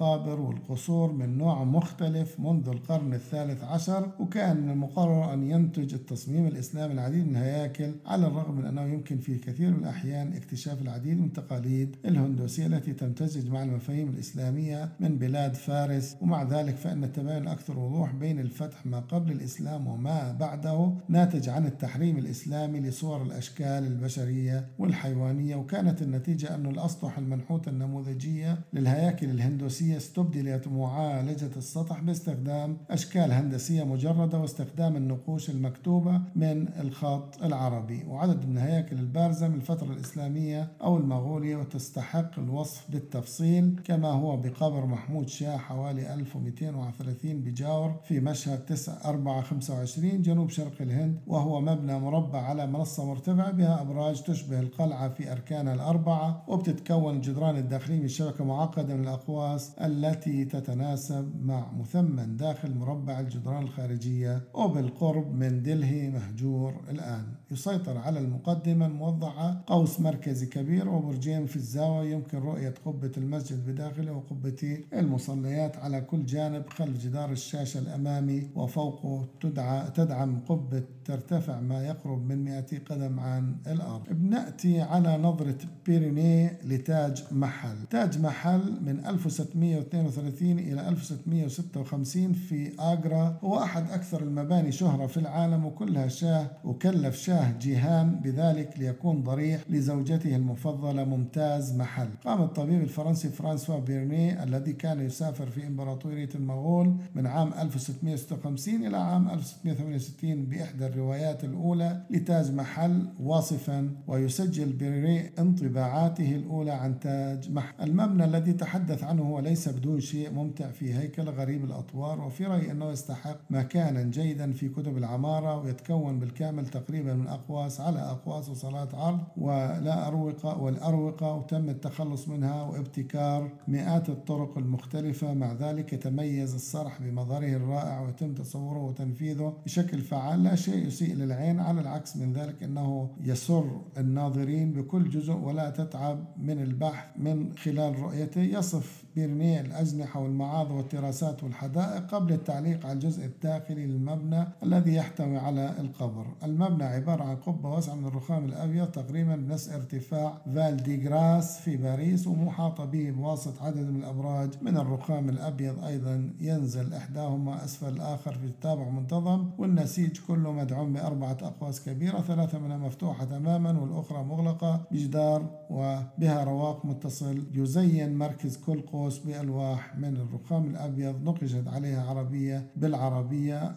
والمقابر والقصور من نوع مختلف منذ القرن الثالث عشر وكان من المقرر أن ينتج التصميم الإسلامي العديد من الهياكل على الرغم من أنه يمكن في كثير من الأحيان اكتشاف العديد من التقاليد الهندوسية التي تمتزج مع المفاهيم الإسلامية من بلاد فارس. ومع ذلك فإن التباين الأكثر وضوح بين الفتح ما قبل الإسلام وما بعده ناتج عن التحريم الإسلامي لصور الأشكال البشرية والحيوانية. وكانت النتيجة أن الأسطح المنحوتة النموذجية للهياكل الهندوسية استبدلت معالجة السطح باستخدام أشكال هندسية مجردة واستخدام النقوش المكتوبة من الخط العربي وعدد من الهياكل البارزة من الفترة الإسلامية أو المغولية وتستحق الوصف بالتفصيل كما هو بقبر محمود شاه حوالي 1230 بجاور في مشهد 9 4 25 جنوب شرق الهند وهو مبنى مربع على منصة مرتفعة بها أبراج تشبه القلعة في أركانها الأربعة وبتتكون الجدران الداخلية من شبكة معقدة من الأقواس التي تتناسب مع مثمن داخل مربع الجدران الخارجية وبالقرب من دلهي مهجور الآن. يسيطر على المقدمة الموضعة قوس مركزي كبير وبرجين في الزاوية يمكن رؤية قبة المسجد بداخله وقبة المصليات على كل جانب خلف جدار الشاشة الأمامي وفوقه تدعى تدعم قبة ترتفع ما يقرب من 200 قدم عن الأرض. بنأتي على نظرة بيرينيه لتاج محل. تاج محل من 1632 إلى 1656 في آجرا هو أحد أكثر المباني شهرة في العالم وكلها شاه وكلف شاه جيهان بذلك ليكون ضريح لزوجته المفضلة ممتاز محل. قام الطبيب الفرنسي فرانسوا بيرنيه الذي كان يسافر في إمبراطورية المغول من عام 1656 إلى عام 1668 بإحدى الروايات الأولى لتاج محل واصفا ويسجل بيرنيه انطباعاته الأولى عن تاج محل. المبنى الذي تحدث عنه هو ليس بدون شيء ممتع في هيكل غريب الأطوار وفي رأيي أنه يستحق مكانا جيدا في كتب العمارة ويتكون بالكامل تقريبا من أقواس على أقواس وصالات عرض ولا أروقة والأروقة وتم التخلص منها وابتكار مئات الطرق المختلفة. مع ذلك يتميز الصرح بمظهره الرائع ويتم تصوره وتنفيذه بشكل فعال. لا شيء يسيء للعين. على العكس من ذلك أنه يسر الناظرين بكل جزء ولا تتعب من البحث من خلال رؤيته. يصف بيرنيه الأجنحة والمعاض والتراسات والحدائق قبل التعليق على الجزء الداخلي للمبنى الذي يحتوي على القبر. المبنى عبارة عن قبة واسعة من الرخام الأبيض تقريبا بنفس ارتفاع فال دي جراس في باريس ومحاطة به بواسط عدد من الأبراج. من الرخام الأبيض أيضا ينزل إحداهما أسفل الآخر في تتابع منتظم والنسيج كله مدعوم بأربعة أقواس كبيرة ثلاثة منها مفتوحة تماما والأخرى مغلقة بجدار وبها رواق متصل. يزين مركز كل قوس بألواح من الرخام الأبيض نقشت عليها عربية بالعربية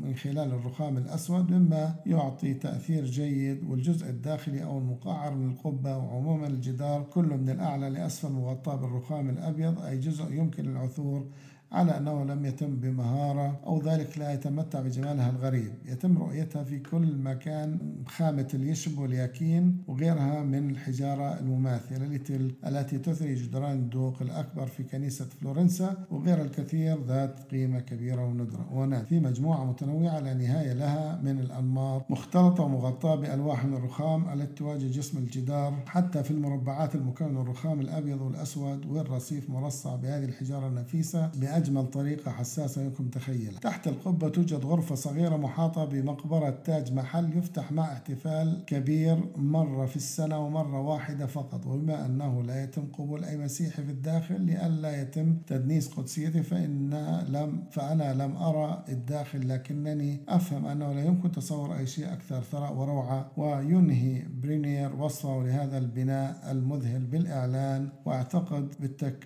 من خلال الرخام الأسود مما يعطي تأثير جيد والجزء الداخلي أو المقعر من القبة وعموما الجدار كله من الأعلى لأسفل مغطى بالرخام الأبيض أي جزء يمكن العثور على أنه لم يتم بمهارة أو ذلك لا يتمتع بجمالها الغريب. يتم رؤيتها في كل مكان خامة اليشب والياكين وغيرها من الحجارة المماثلة التي تثري جدران الدوق الأكبر في كنيسة فلورنسا وغير الكثير ذات قيمة كبيرة وندرة ونات في مجموعة متنوعة لا نهاية لها من الأنماط مختلطة ومغطاة بألواح من الرخام التي تواجه جسم الجدار حتى في المربعات المكونة من الرخام الأبيض والأسود والرصيف مرصع بهذه الحجارة النفيسة بأجل بأجمل طريقة حساسة يمكن تخيلها. تحت القبة توجد غرفة صغيرة محاطة بمقبرة تاج محل يفتح مع احتفال كبير مرة في السنة ومرة واحدة فقط. وبما أنه لا يتم قبول أي مسيحي في الداخل لئلا يتم تدنيس قدسيته فإن لم فأنا لم أرى الداخل لكنني أفهم أنه لا يمكن تصور أي شيء أكثر. ثراء وروعة وينهي برينير وصفه لهذا البناء المذهل بالإعلان. وأعتقد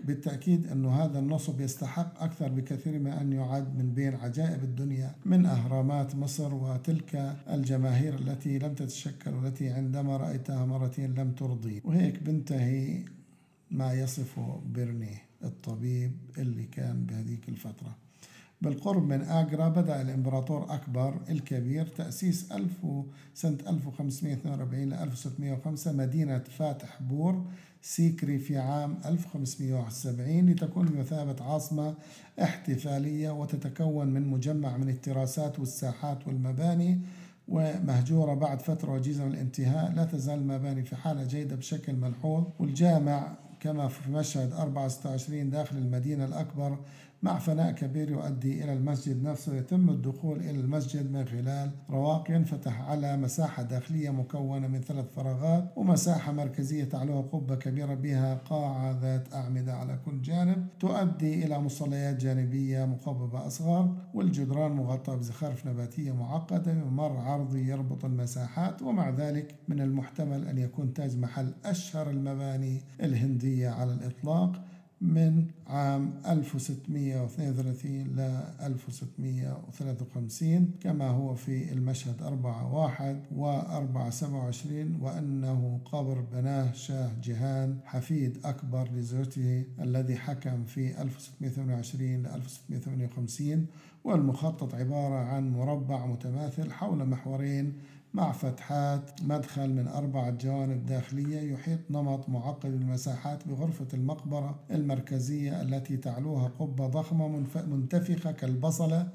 بالتأكيد أن هذا النصب يستحق أكثر بكثير من أن يعد من بين عجائب الدنيا من أهرامات مصر وتلك الجماهير التي لم تتشكل والتي عندما رأيتها مرتين لم ترضي. وهيك بنتهي ما يصفه بيرني الطبيب اللي كان بهذيك الفترة. بالقرب من آجرا بدأ الإمبراطور أكبر الكبير تأسيس 1000 سنة 1542 ل 1605 مدينة فاتح بور سيكري في عام 1571 لتكون بمثابة عاصمة احتفالية وتتكون من مجمع من التراسات والساحات والمباني ومهجورة بعد فترة وجيزة من الانتهاء. لا تزال المباني في حالة جيدة بشكل ملحوظ. والجامع كما في مشهد 24 داخل المدينة الأكبر مع فناء كبير يؤدي إلى المسجد نفسه يتم الدخول إلى المسجد من خلال رواق ينفتح على مساحة داخلية مكونة من ثلاث فراغات ومساحة مركزية تعلوها قبة كبيرة بها قاعة ذات أعمدة على كل جانب تؤدي إلى مصليات جانبية مقببة أصغر والجدران مغطاة بزخارف نباتية معقدة بممر عرضي يربط المساحات ومع ذلك من المحتمل أن يكون تاج محل أشهر المباني الهندية على الإطلاق. من عام 1632 ل 1653 كما هو في المشهد 4 1 و 4 27 وأنه قبر بناه شاه جهان حفيد أكبر لزوجته الذي حكم في 1628 ل 1658 والمخطط عبارة عن مربع متماثل حول محورين مع فتحات مدخل من أربعة جوانب داخلية يحيط نمط معقد المساحات بغرفة المقبرة المركزية التي تعلوها قبة ضخمة منتفخة كالبصلة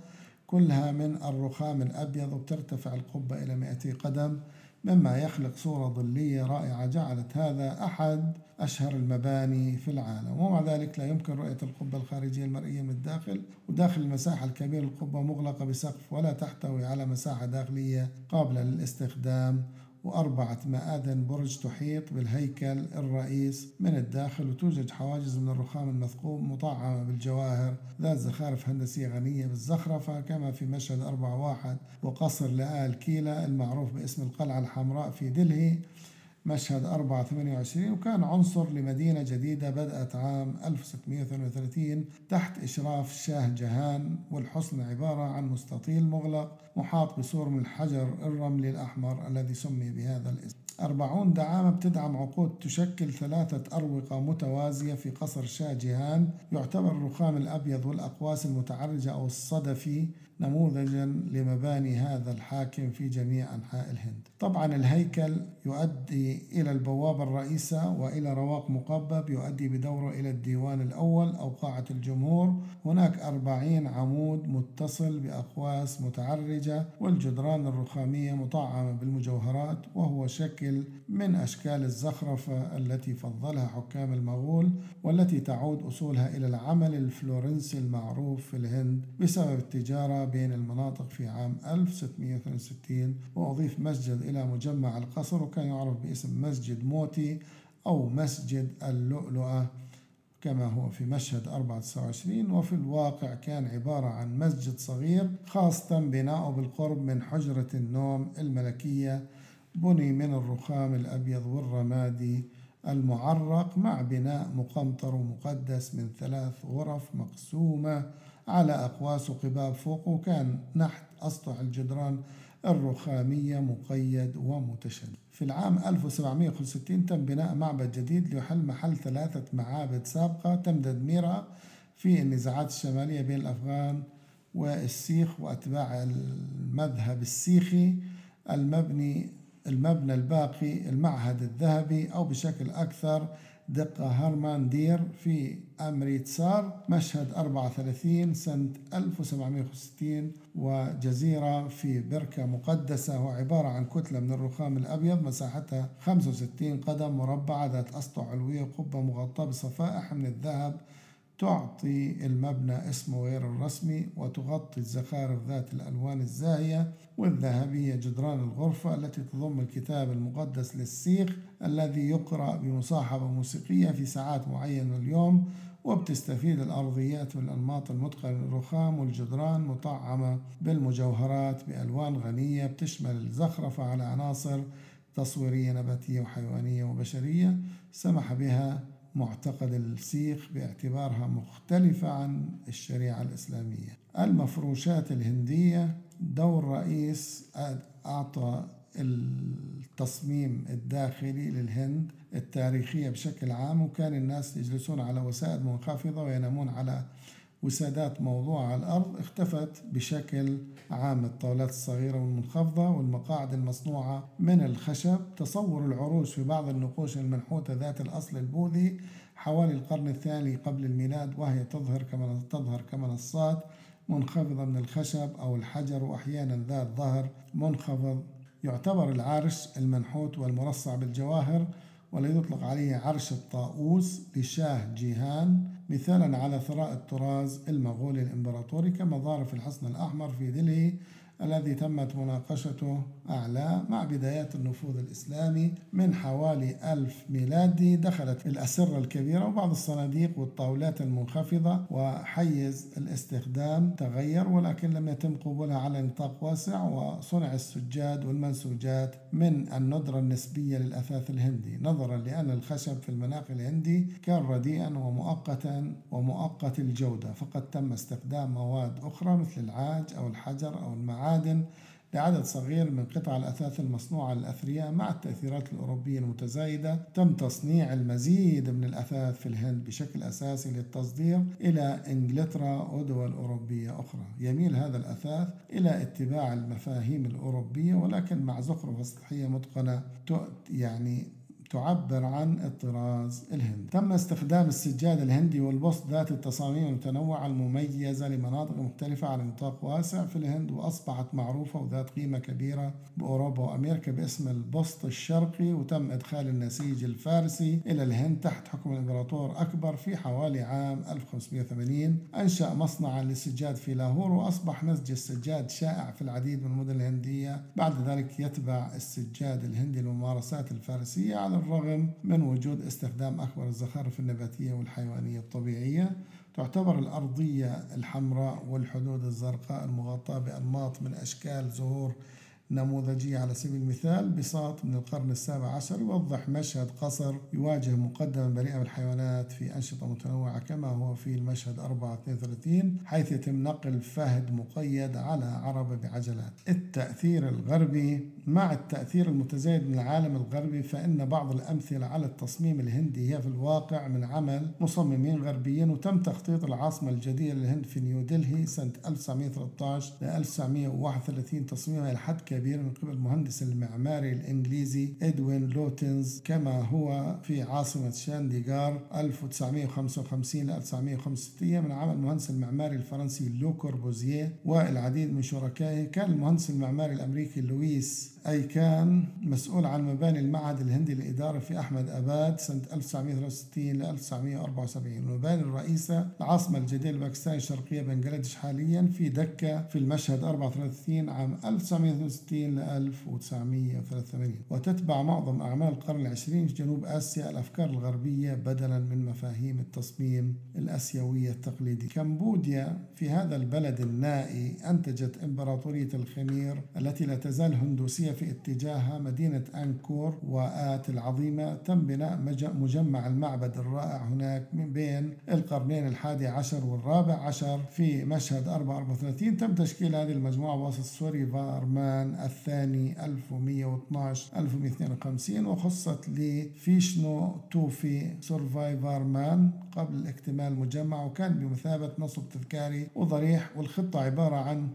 كلها من الرخام الأبيض وترتفع القبة إلى 200 قدم. مما يخلق صورة ظلية رائعة جعلت هذا أحد أشهر المباني في العالم. ومع ذلك لا يمكن رؤية القبة الخارجية المرئية من الداخل وداخل المساحة الكبيرة القبة مغلقة بسقف ولا تحتوي على مساحة داخلية قابلة للاستخدام. وأربعة مآذن برج تحيط بالهيكل الرئيس من الداخل وتوجد حواجز من الرخام المثقوب مطعمة بالجواهر. ذات زخارف هندسية غنية بالزخرفة كما في مشهد أربعة واحد وقصر لآل كيلا المعروف باسم القلعة الحمراء في دلهي. مشهد 4 28 وكان عنصر لمدينة جديدة بدأت عام 1632 تحت إشراف الشاه جهان والحصن عبارة عن مستطيل مغلق محاط بسور من الحجر الرملي الأحمر الذي سمي بهذا الاسم. أربعون دعامة بتدعم عقود تشكل ثلاثة أروقة متوازية في قصر شاه جهان يعتبر الرخام الأبيض والأقواس المتعرجة أو الصدفي نموذجا لمباني هذا الحاكم في جميع أنحاء الهند. طبعا الهيكل يؤدي إلى البوابة الرئيسة وإلى رواق مقبب يؤدي بدوره إلى الديوان الأول أو قاعة الجمهور. هناك أربعين عمود متصل بأقواس متعرجة والجدران الرخامية مطعمة بالمجوهرات وهو شكل من أشكال الزخرفة التي فضلها حكام المغول والتي تعود أصولها إلى العمل الفلورنسي المعروف في الهند بسبب التجارة بين المناطق في عام 1662 وأضيف مسجد إلى مجمع القصر وكان يعرف باسم مسجد موتي أو مسجد اللؤلؤة كما هو في مشهد 24 وفي الواقع كان عبارة عن مسجد صغير خاص تم بناؤه بالقرب من حجرة النوم الملكية بني من الرخام الأبيض والرمادي المعرق مع بناء مقنطر ومقدس من ثلاث غرف مقسومة على أقواس وقباب فوق وكان نحت أسطح الجدران الرخامية مقيد ومتشدد. في العام 1765 تم بناء معبد جديد ليحل محل ثلاثة معابد سابقة تم تدميرها في النزاعات الشمالية بين الأفغان والسيخ وأتباع المذهب السيخي المبني المبنى الباقي المعهد الذهبي أو بشكل أكثر دقة هرمان دير في أمريتسار مشهد 34 سنة 1760 وجزيرة في بركة مقدسة هو عبارة عن كتلة من الرخام الأبيض مساحتها 65 قدم مربعة ذات أسطح علوية وقبة مغطاة بصفائح من الذهب تعطي المبنى اسمه غير الرسمي وتغطي الزخارف ذات الألوان الزاهية والذهبية جدران الغرفة التي تضم الكتاب المقدس للسيخ الذي يقرأ بمصاحبة موسيقية في ساعات معينة اليوم وبتستفيد الأرضيات من الأنماط المتقنة للرخام والجدران مطعمة بالمجوهرات بألوان غنية بتشمل الزخرفة على عناصر تصويرية نباتية وحيوانية وبشرية سمح بها معتقد السيخ باعتبارها مختلفة عن الشريعة الإسلامية. المفروشات الهندية دور رئيس أعطى التصميم الداخلي للهند التاريخية بشكل عام وكان الناس يجلسون على وسائد منخفضة وينامون على وسادات موضوعة على الأرض اختفت بشكل عام الطاولات الصغيرة والمنخفضة والمقاعد المصنوعة من الخشب تصور العروش في بعض النقوش المنحوتة ذات الأصل البوذي حوالي القرن الثاني قبل الميلاد وهي تظهر كما تظهر كمنصات منخفضة من الخشب أو الحجر وأحيانا ذات ظهر منخفض. يعتبر العرش المنحوت والمرصع بالجواهر والذي يطلق عليه عرش الطاؤوس لشاه جيهان. مثالا على ثراء الطراز المغولي الإمبراطوري كما ظهر في الحصن الأحمر في دلهي الذي تمت مناقشته أعلى مع بدايات النفوذ الإسلامي من حوالي ألف ميلادي دخلت الأسرة الكبيرة وبعض الصناديق والطاولات المنخفضة وحيز الاستخدام تغير ولكن لم يتم قبولها على نطاق واسع وصنع السجاد والمنسوجات من الندرة النسبية للأثاث الهندي نظرا لأن الخشب في المناخ الهندي كان رديئا ومؤقتا ومؤقت الجودة فقد تم استخدام مواد أخرى مثل العاج أو الحجر أو المعادن معادن لعدد صغير من قطع الأثاث المصنوعة للأثرياء مع التأثيرات الأوروبية المتزايدة. تم تصنيع المزيد من الأثاث في الهند بشكل أساسي للتصدير إلى إنجلترا ودول أوروبية أخرى. يميل هذا الأثاث إلى اتباع المفاهيم الأوروبية ولكن مع زخرفة سطحية متقنة يعني تعبر عن الطراز الهندي. تم استخدام السجاد الهندي والبسط ذات التصاميم المتنوعة المميزة لمناطق مختلفة على نطاق واسع في الهند وأصبحت معروفة وذات قيمة كبيرة بأوروبا وأمريكا باسم البسط الشرقي. وتم إدخال النسيج الفارسي إلى الهند تحت حكم الإمبراطور أكبر في حوالي عام 1580 أنشأ مصنعا للسجاد في لاهور وأصبح نسج السجاد شائع في العديد من المدن الهندية. بعد ذلك يتبع السجاد الهندي الممارسات الفارسية على الرغم من وجود استخدام أكبر الزخارف النباتية والحيوانية الطبيعية تعتبر الأرضية الحمراء والحدود الزرقاء المغطاة بأنماط من أشكال زهور نموذجية على سبيل المثال بساط من القرن السابع عشر يوضح مشهد قصر يواجه مقدما بريئة بالحيوانات في أنشطة متنوعة كما هو في المشهد 432 حيث يتم نقل فهد مقيد على عربة بعجلات. التأثير الغربي مع التأثير المتزايد من العالم الغربي فإن بعض الأمثلة على التصميم الهندي هي في الواقع من عمل مصممين غربيين وتم تخطيط العاصمة الجديدة للهند في نيودلهي سنة 1913 ل 1931 تصميمها لحد كبير. كبير من قبل المهندس المعماري الإنجليزي إدوين لوتنز كما هو في عاصمة شانديغار 1955 ل 1965 من عمل المهندس المعماري الفرنسي لو كوربوزيه والعديد من شركائه كان المهندس المعماري الأمريكي لويس أي كان مسؤول عن مباني المعهد الهندي للإدارة في أحمد أباد سنة 1963 ل 1974 المباني الرئيسة العاصمة الجديدة الباكستانية الشرقية بنغلاديش حاليا في دكة في المشهد 34 عام 1962 ل 1983 وتتبع معظم أعمال القرن العشرين في جنوب آسيا الأفكار الغربية بدلا من مفاهيم التصميم الأسيوية التقليدي كمبوديا في هذا البلد النائي أنتجت إمبراطورية الخمير التي لا تزال هندوسية في اتجاهها مدينة أنكور وات العظيمة تم بناء مجمع المعبد الرائع هناك من بين القرنين الحادي عشر والرابع عشر في مشهد 434 تم تشكيل هذه المجموعة بواسطة سوري فارمان الثاني 1112 1152 وخصصت لفيشنو توفي سوريا فارمان قبل الاكتمال المجمع وكان بمثابة نصب تذكاري وضريح والخطة عبارة عن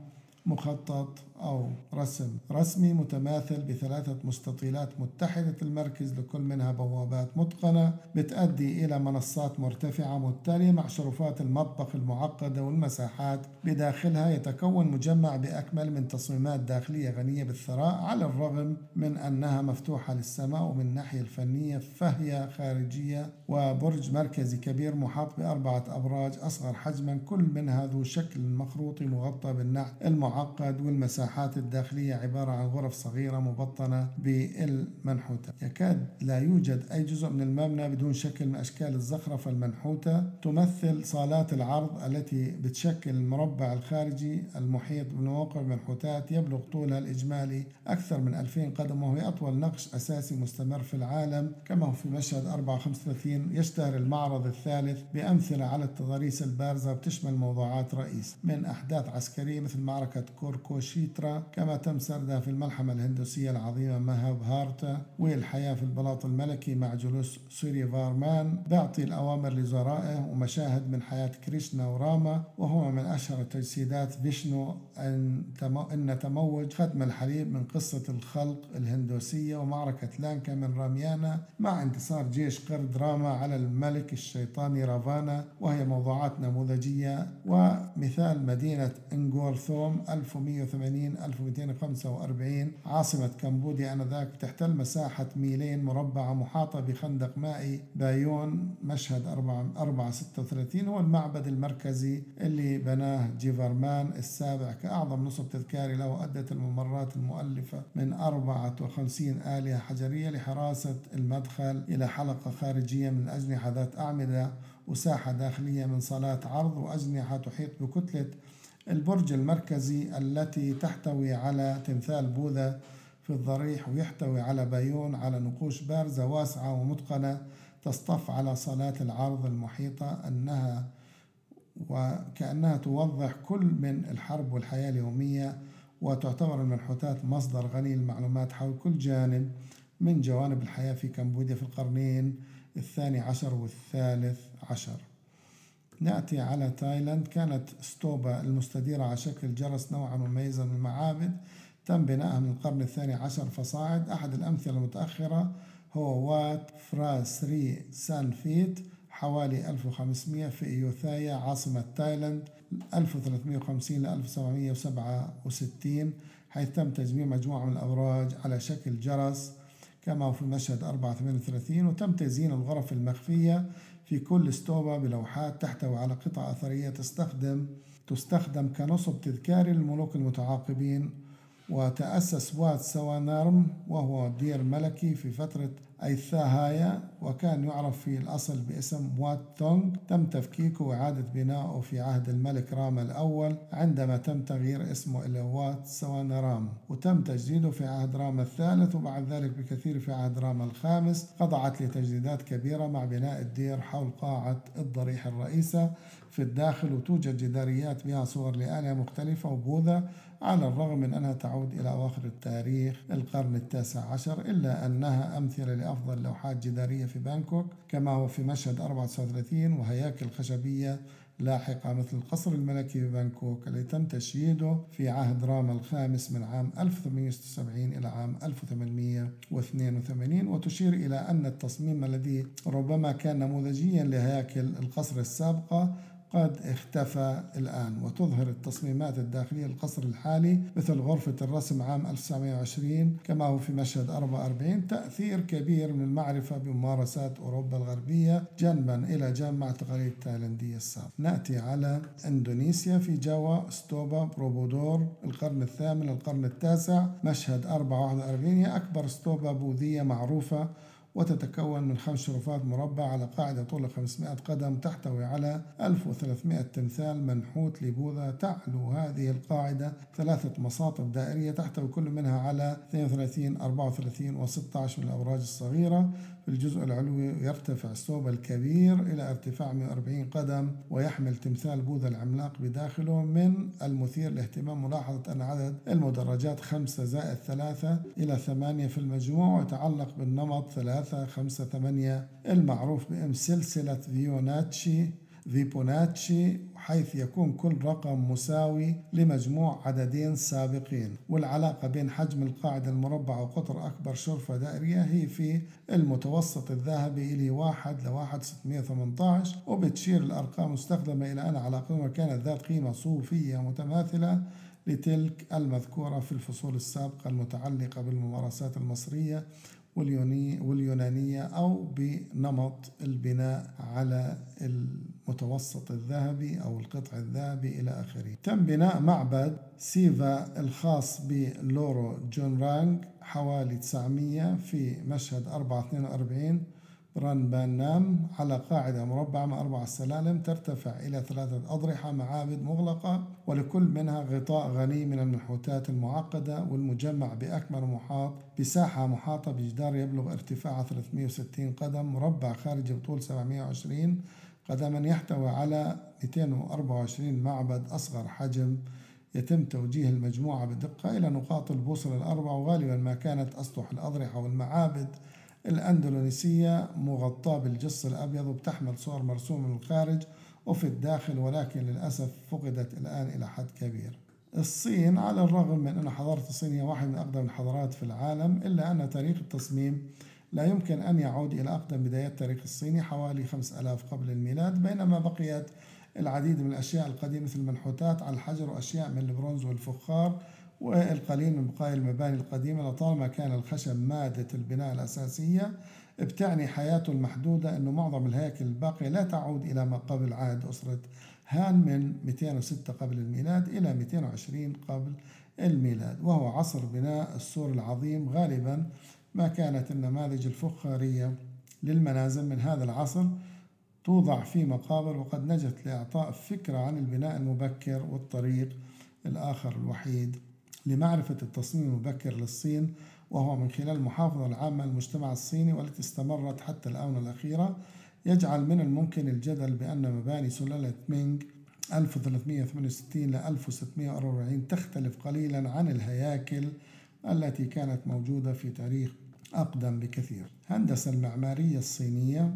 مخطط أو رسم. رسمي متماثل بثلاثة مستطيلات متحدة المركز لكل منها بوابات متقنة بتؤدي إلى منصات مرتفعة متتالية مع شرفات المطبخ المعقدة والمساحات. بداخلها يتكون مجمع بأكمل من تصميمات داخلية غنية بالثراء على الرغم من أنها مفتوحة للسماء ومن الناحية الفنية فهي خارجية وبرج مركزي كبير محاط بأربعة أبراج أصغر حجما كل منها ذو شكل مخروطي مغطى بالنحت المعقد والمساحات الداخلية عبارة عن غرف صغيرة مبطنة بالمنحوتة. يكاد لا يوجد أي جزء من المبنى بدون شكل من أشكال الزخرفة المنحوتة تمثل صالات العرض التي بتشكل المربع الخارجي المحيط بمواقع المنحوتات يبلغ طولها الإجمالي أكثر من 2000 قدم وهو أطول نقش أساسي مستمر في العالم كما هو في مشهد 435 يشتهر المعرض الثالث بأمثلة على التضاريس البارزة وبتشمل موضوعات رئيس. من أحداث عسكرية مثل معركة كوركوشيترا كما تم سردها في الملحمة الهندوسية العظيمة ماهابهارتا والحياة في البلاط الملكي مع جلوس سوري فارمان بيعطي الأوامر لوزرائه ومشاهد من حياة كريشنا وراما وهو من أشهر تجسيدات فيشنو أن أن تموج خضم الحليب من قصة الخلق الهندوسية ومعركة لانكا من راميانا مع انتصار جيش قرد راما على الملك الشيطاني رافانا وهي موضوعات نموذجية ومثال مدينة أنغكور ثوم 1180 1245 عاصمة كمبوديا آنذاك تحتل مساحة ميلين مربعة محاطة بخندق مائي بايون مشهد 436 هو المعبد المركزي اللي بناه جيفرمان السابع كأعظم نصب تذكاري له أدت الممرات المؤلفة من 54 آلهة حجرية لحراسة المدخل إلى حلقة خارجية من أجنحة ذات أعمدة وساحة داخلية من صالات عرض وأجنحة تحيط بكتلة البرج المركزي التي تحتوي على تمثال بوذا في الضريح ويحتوي على بايون على نقوش بارزة واسعة ومتقنة تصطف على صالات العرض المحيطة أنها وكأنها توضح كل من الحرب والحياة اليومية وتعتبر المنحوتات مصدر غني للمعلومات حول كل جانب من جوانب الحياة في كمبوديا في القرنين الثاني عشر والثالث عشر. نأتي على تايلاند. كانت ستوبا المستديرة على شكل جرس نوعا مميزا من المعابد تم بنائها من القرن الثاني عشر فصاعد. أحد الأمثلة المتأخرة هو وات فرا سري سانفيت حوالي 1500 في أيوثايا عاصمة تايلاند 1350 ل 1767 حيث تم تجميع مجموعة من الأبراج على شكل جرس كما في مشهد 438 وتم تزيين الغرف المخفية في كل ستوبة بلوحات تحتوي على قطع أثرية تستخدم تستخدم كنصب تذكاري للملوك المتعاقبين وتأسس وات سوانارام وهو دير ملكي في فترة أيوثايا وكان يعرف في الأصل باسم وات تونغ. تم تفكيكه وإعادة بنائه في عهد الملك راما الأول عندما تم تغيير اسمه إلى وات سوانارام وتم تجديده في عهد راما الثالث وبعد ذلك بكثير في عهد راما الخامس. خضعت لتجديدات كبيرة مع بناء الدير حول قاعة الضريح الرئيسة في الداخل. وتوجد جداريات بها صور لآلهة مختلفة وبوذا على الرغم من أنها تعود إلى أواخر التاريخ القرن التاسع عشر إلا أنها أمثلة لأفضل لوحات جدارية في بانكوك كما هو في مشهد 34 وهياكل خشبية لاحقة مثل القصر الملكي في بانكوك الذي تم تشييده في عهد راما الخامس من عام 1876 إلى عام 1882 وتشير إلى أن التصميم الذي ربما كان نموذجيا لهياكل القصر السابقة قد اختفى الآن وتظهر التصميمات الداخلية للقصر الحالي مثل غرفة الرسم عام 1920 كما هو في مشهد 44 تأثير كبير من المعرفة بممارسات أوروبا الغربية جنبا إلى جنب مع التقاليد التايلندية السابقة. نأتي على إندونيسيا في جاوا ستوبا بروبودور القرن الثامن القرن التاسع مشهد 441 هي أكبر ستوبا بوذية معروفة وتتكون من خمس شرفات مربع على قاعدة طول 500 قدم تحتوي على 1300 تمثال منحوت لبوذا تعلو هذه القاعدة. ثلاثة مساطب دائرية تحتوي كل منها على 32 34 و16 من الأبراج الصغيرة. الجزء العلوي يرتفع الثوب الكبير إلى ارتفاع 140 قدم ويحمل تمثال بوذا العملاق بداخله من المثير للاهتمام ملاحظة أن عدد المدرجات خمسة زائد ثلاثة إلى ثمانية في المجموع ويتعلق بالنمط ثلاثة خمسة ثمانية المعروف باسم سلسلة فيوناتشي فيبوناتشي حيث يكون كل رقم مساوي لمجموع عددين سابقين والعلاقة بين حجم القاعدة المربعة وقطر أكبر شرفة دائرية هي في المتوسط الذهبي إلي واحد لواحد 618 وبتشير الأرقام المستخدمة إلى أن علاقتهما كانت ذات قيمة صوفية متماثلة لتلك المذكورة في الفصول السابقة المتعلقة بالممارسات المصرية واليونانية أو بنمط البناء على المتوسط الذهبي أو القطع الذهبي إلى آخره. تم بناء معبد سيفا الخاص بلورو جونجرانج حوالي 900 في مشهد 442 رنبانام على قاعدة مربعة مع أربع سلالم ترتفع إلى ثلاثة أضرحة معابد مغلقة ولكل منها غطاء غني من المنحوتات المعقدة والمجمع بأكمل محاط بساحة محاطة بجدار يبلغ ارتفاعه 360 قدم مربع خارجي بطول 720 قدما يحتوي على 224 معبد أصغر حجم يتم توجيه المجموعة بدقة إلى نقاط البوصلة الأربع وغالبا ما كانت أسطح الأضرحة والمعابد الأندونيسية مغطاة بالجص الأبيض وبتحمل صور مرسومة من الخارج وفي الداخل ولكن للأسف فقدت الآن إلى حد كبير. الصين على الرغم من أن حضارة الصين هي واحدة من أقدم الحضارات في العالم إلا أن تاريخ التصميم لا يمكن أن يعود إلى أقدم بدايات التاريخ الصيني حوالي 5000 قبل الميلاد بينما بقيت العديد من الأشياء القديمة مثل المنحوتات على الحجر وأشياء من البرونز والفخار والقليل من بقايا المباني القديمة. لطالما كان الخشب مادة البناء الأساسية بتعني حياته المحدودة أنه معظم الهياكل الباقية لا تعود إلى ما قبل عهد أسرة هان من 206 قبل الميلاد إلى 220 قبل الميلاد وهو عصر بناء السور العظيم غالبا ما كانت النماذج الفخارية للمنازل من هذا العصر توضع في مقابر وقد نجت لإعطاء فكرة عن البناء المبكر والطريق الآخر الوحيد لمعرفة التصميم المبكر للصين وهو من خلال المحافظة العامة للمجتمع الصيني والتي استمرت حتى الآونة الأخيرة يجعل من الممكن الجدل بأن مباني سلالة مينغ 1368 ل 1644 تختلف قليلا عن الهياكل التي كانت موجودة في تاريخ أقدم بكثير. هندسة المعمارية الصينية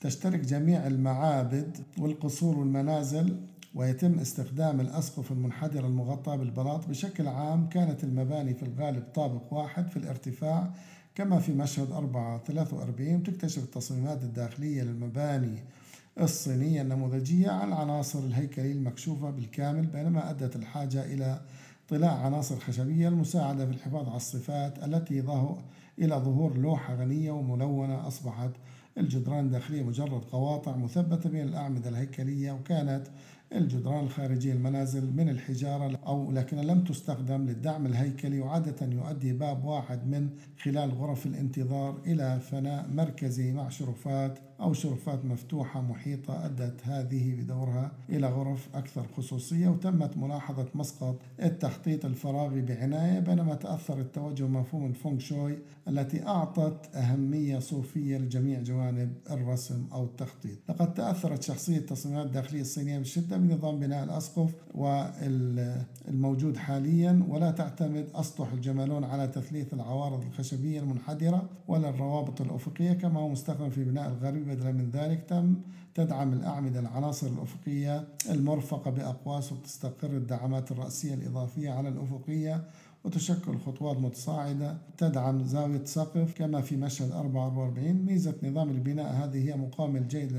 تشترك جميع المعابد والقصور والمنازل ويتم استخدام الأسقف المنحدرة المغطاة بالبلاط بشكل عام. كانت المباني في الغالب طابق واحد في الارتفاع كما في مشهد 4 43 تكتشف التصميمات الداخلية للمباني الصينية النموذجية عن العناصر الهيكلية المكشوفة بالكامل بينما أدت الحاجة إلى طلاع عناصر خشبية المساعدة في الحفاظ على الصفات التي ظهر إلى ظهور لوحة غنية وملونة أصبحت الجدران الداخلية مجرد قواطع مثبتة بين الأعمدة الهيكلية وكانت الجدران الخارجية المنازل من الحجارة أو لكن لم تستخدم للدعم الهيكلي وعادة يؤدي باب واحد من خلال غرف الانتظار إلى فناء مركزي مع شرفات أو شرفات مفتوحة محيطة أدت هذه بدورها إلى غرف أكثر خصوصية وتمت ملاحظة مسقط التخطيط الفراغي بعناية بينما تأثر التوجه مفهوم الفونغ شوي التي أعطت أهمية صوفية لجميع جوانب الرسم أو التخطيط. لقد تأثرت شخصية التصميمات الداخلية الصينية بشدة بنظام بناء الأسقف والموجود حاليا ولا تعتمد أسطح الجمالون على تثليث العوارض الخشبية المنحدرة ولا الروابط الأفقية كما هو مستخدم في بناء الغربي بدلا من ذلك تم تدعم الأعمدة العناصر الأفقية المرفقة بأقواس وتستقر الدعامات الرأسية الإضافية على الأفقية وتشكل خطوات متصاعدة تدعم زاوية سقف كما في مشهد 44 ميزة نظام البناء هذه هي مقاومة الجيد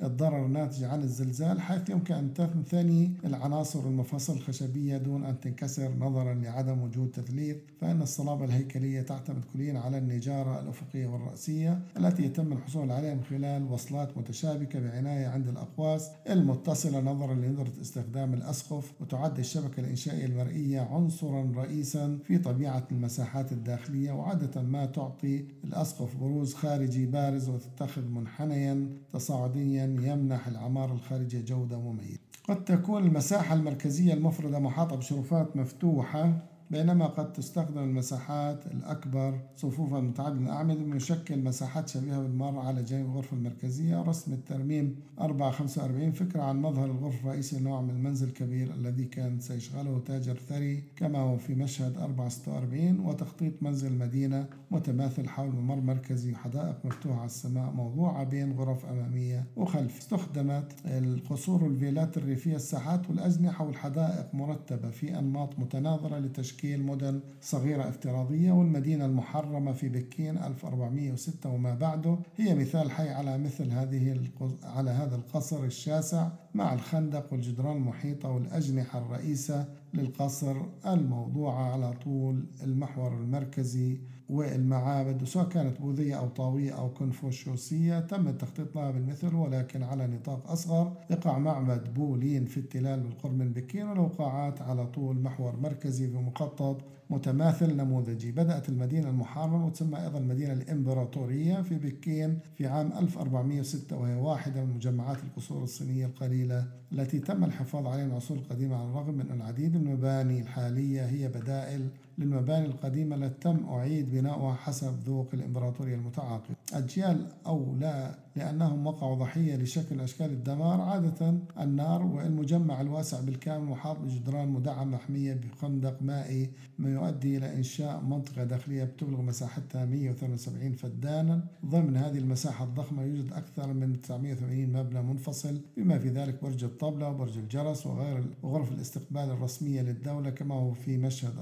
للضرر الناتج عن الزلزال حيث يمكن أن تنثني العناصر والمفاصل الخشبية دون أن تنكسر نظرا لعدم وجود تثليث. فإن الصلابة الهيكلية تعتمد كليا على النجارة الأفقية والرأسية التي يتم الحصول عليها من خلال وصلات متشابكة بعناية عند الأقواس المتصلة نظرا لندرة استخدام الأسقف وتعد الشبكة الإنشائية المرئية عنصرا رئيسا في طبيعة المساحات الداخلية وعادة ما تعطي الأسقف بروز خارجي بارز وتتخذ منحنيا تصاعديا يمنح العمارة الخارجية جودة مميزة. قد تكون المساحة المركزية المفردة محاطة بشرفات مفتوحة بينما قد تستخدم المساحات الأكبر صفوفا متعددة. الأعمدة بتشكل مساحات شبيهة بالممر على جانب الغرفة المركزية رسم الترميم 445 فكرة عن مظهر الغرفة الرئيسي نوع من المنزل الكبير الذي كان سيشغله تاجر ثري كما هو في مشهد 446 وتخطيط منزل مدينة متماثل حول ممر مركزي وحدائق مفتوحة على السماء موضوعة بين غرف أمامية وخلف. استخدمت القصور والفيلات الريفية الساحات والأجنحة والحدائق مرتبة في أنماط متناظرة لتشكيل مدن صغيرة افتراضية والمدينة المحرمة في بكين 1406 وما بعده. هي مثال حي على مثل هذه على هذا القصر الشاسع مع الخندق والجدران المحيطة والأجنحة الرئيسة للقصر. الموضوعة على طول المحور المركزي والمعابد سواء كانت بوذية أو طاوية أو كونفوشيوسية تم التخطيط لها بالمثل ولكن على نطاق أصغر يقع معبد بولين في التلال بالقرب من بكين وله قاعات على طول محور مركزي في مخطط متماثل نموذجي. بدأت المدينة المحررة وتسمى أيضا المدينة الإمبراطورية في بكين في عام 1406 وهي واحدة من مجمعات القصور الصينية القليلة التي تم الحفاظ عليها من العصور القديمة على الرغم من أن العديد من المباني الحالية هي بدائل للمباني القديمة التي تم أعيد بناؤها حسب ذوق الإمبراطورية المتعاقبة أجيال أو لا لأنهم وقعوا ضحية لشكل أشكال الدمار عادة النار والمجمع الواسع بالكامل محاط بجدران مدعمة محمية بخندق مائي ما يؤدي إلى إنشاء منطقة داخلية بتبلغ مساحتها 178 فدانا. ضمن هذه المساحة الضخمة يوجد أكثر من 980 مبنى منفصل بما في ذلك برج الطبلة وبرج الجرس وغير وغرف الاستقبال الرسمية للدولة كما هو في مشهد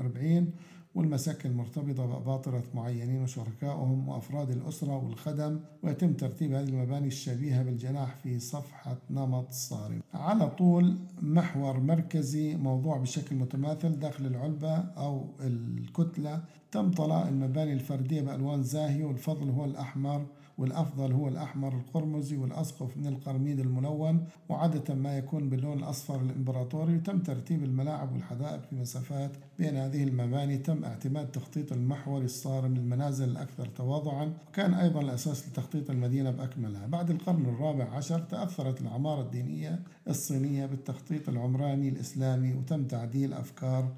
448 والمساكن المرتبطة بأباطرة معينين وشركائهم وأفراد الأسرة والخدم ويتم ترتيب هذه المباني الشبيهة بالجناح في صفحة نمط صارم. على طول محور مركزي موضوع بشكل متماثل داخل العلبة أو الكتلة تم طلاء المباني الفردية بألوان زاهية والفضل هو الأحمر والأفضل هو الأحمر القرمزي والأسقف من القرميد الملون وعادة ما يكون باللون الأصفر الإمبراطوري تم ترتيب الملاعب والحدائق في مسافات بين هذه المباني تم اعتماد تخطيط المحوري الصارم للمنازل الأكثر تواضعا وكان أيضا الأساس لتخطيط المدينة بأكملها. بعد القرن الرابع عشر تأثرت العمارة الدينية الصينية بالتخطيط العمراني الإسلامي وتم تعديل أفكار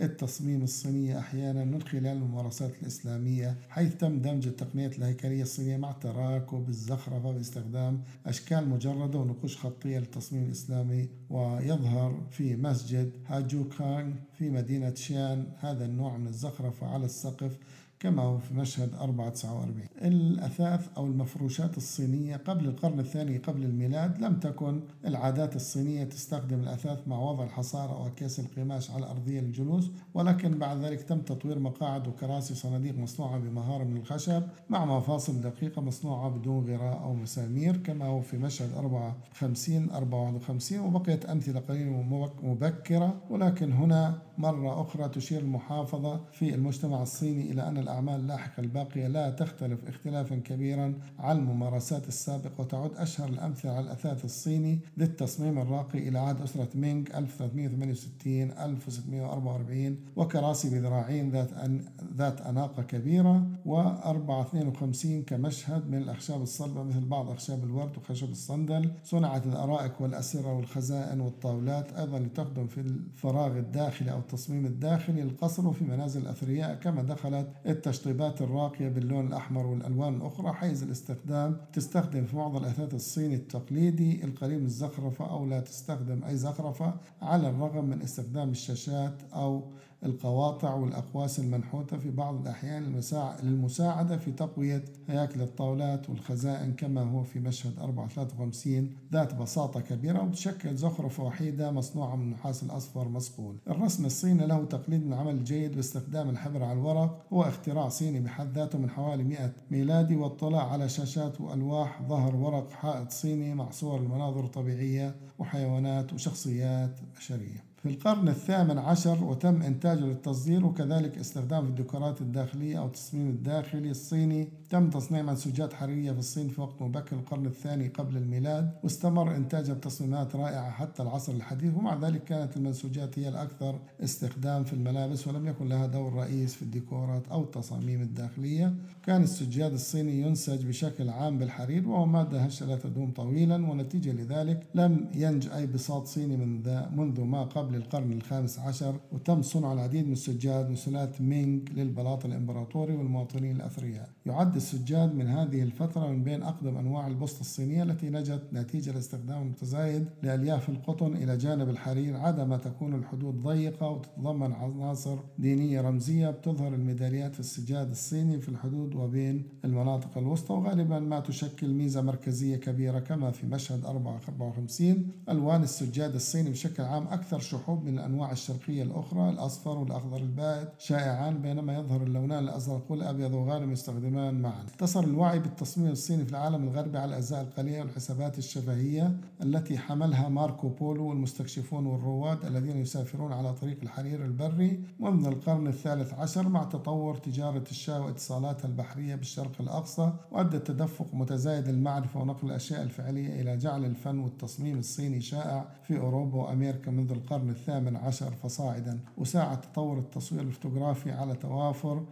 التصميم الصينية أحيانا من خلال الممارسات الإسلامية حيث تم دمج التقنيات الهيكلية الصينية مع تراكب الزخرفة باستخدام أشكال مجردة ونقوش خطية للتصميم الإسلامي. ويظهر في مسجد هاجوكانغ في مدينة شيان هذا النوع من الزخرفة على السقف كما هو في مشهد 449 الأثاث أو المفروشات الصينية قبل القرن الثاني قبل الميلاد لم تكن. العادات الصينية تستخدم الأثاث مع وضع الحصارة أو أكياس القماش على أرضية للجلوس ولكن بعد ذلك تم تطوير مقاعد وكراسي صناديق مصنوعة بمهارة من الخشب مع مفاصل دقيقة مصنوعة بدون غراء أو مسامير كما هو في مشهد 54 54 وبقيت أمثلة قليلة مبكرة ولكن هنا مرة أخرى تشير المحافظة في المجتمع الصيني إلى أن الأعمال اللاحقة الباقية لا تختلف اختلافا كبيرا عن الممارسات السابقة وتعود أشهر الأمثلة على الأثاث الصيني ذي التصميم الراقي إلى عهد أسرة مينغ 1368 1644 وكراسي بذراعين ذات أن ذات أناقة كبيرة و452 كمشهد من الأخشاب الصلبة مثل بعض أخشاب الورد وخشب الصندل. صنعت الأرائك والأسرة والخزائن والطاولات أيضا لتخدم في الفراغ الداخلي أو التصميم الداخلي للقصر وفي منازل الأثرياء كما دخلت التشطيبات الراقية باللون الأحمر والألوان الأخرى حيز الاستخدام. تستخدم في معظم الأثاث الصيني التقليدي القريب من الزخرفة أو لا تستخدم أي زخرفة على الرغم من استخدام الشاشات أو القواطع والأقواس المنحوتة في بعض الأحيان للمساعدة في تقوية هياكل الطاولات والخزائن كما هو في مشهد 453 ذات بساطة كبيرة وتشكل زخرفة وحيدة مصنوعة من النحاس الأصفر مصقول الرسم الصيني له تقليد من العمل الجيد باستخدام الحبر على الورق هو اختراع صيني بحد ذاته من حوالي 100 ميلادي واطلاع على شاشات وألواح ظهر ورق حائط صيني مع صور المناظر الطبيعية وحيوانات وشخصيات بشرية. في القرن الثامن عشر وتم إنتاجه للتصدير وكذلك استخدام في الديكورات الداخلية أو التصميم الداخلي الصيني تم تصنيع منسوجات حريرية في الصين في وقت مبكر القرن الثاني قبل الميلاد واستمر إنتاجها بتصميمات رائعة حتى العصر الحديث ومع ذلك كانت المنسوجات هي الأكثر استخدام في الملابس ولم يكن لها دور رئيس في الديكورات أو التصاميم الداخلية. كان السجاد الصيني ينسج بشكل عام بالحرير وهو مادة هشة لا تدوم طويلا ونتيجة لذلك لم ينج أي بساط صيني من منذ ما قبل القرن الخامس عشر وتم صنع العديد من السجاد وسلات مينغ للبلاط الإمبراطوري والمواطنين الأثرياء. يعد السجاد من هذه الفترة من بين أقدم أنواع البسط الصينية التي نجت نتيجة الاستخدام المتزايد لألياف القطن إلى جانب الحرير عادة تكون الحدود ضيقة وتتضمن عناصر دينية رمزية بتظهر الميداليات في السجاد الصيني في الحدود وبين المناطق الوسطى وغالبا ما تشكل ميزة مركزية كبيرة كما في مشهد 54 ألوان السجاد الصيني بشكل عام أكثر شحوب من الأنواع الشرقية الأخرى الأصفر والأخضر البائد شائعان بينما يظهر اللونان الأزرق والأبيض وغالبا يستخدمان معا. اقتصر الوعي بالتصميم الصيني في العالم الغربي على الأجزاء القليلة والحسابات الشفهية التي حملها ماركو بولو والمستكشفون والرواد الذين يسافرون على طريق الحرير البري منذ القرن الثالث عشر مع تطور تجارة الشاة واتصالاتها البحرية بالشرق الأقصى وأدى التدفق متزايد المعرفة ونقل الأشياء الفعلية إلى جعل الفن والتصميم الصيني شائع في أوروبا وأمريكا منذ القرن الثامن عشر فصاعدا. وساعد تطور التصوير الفوتوغرافي على توافر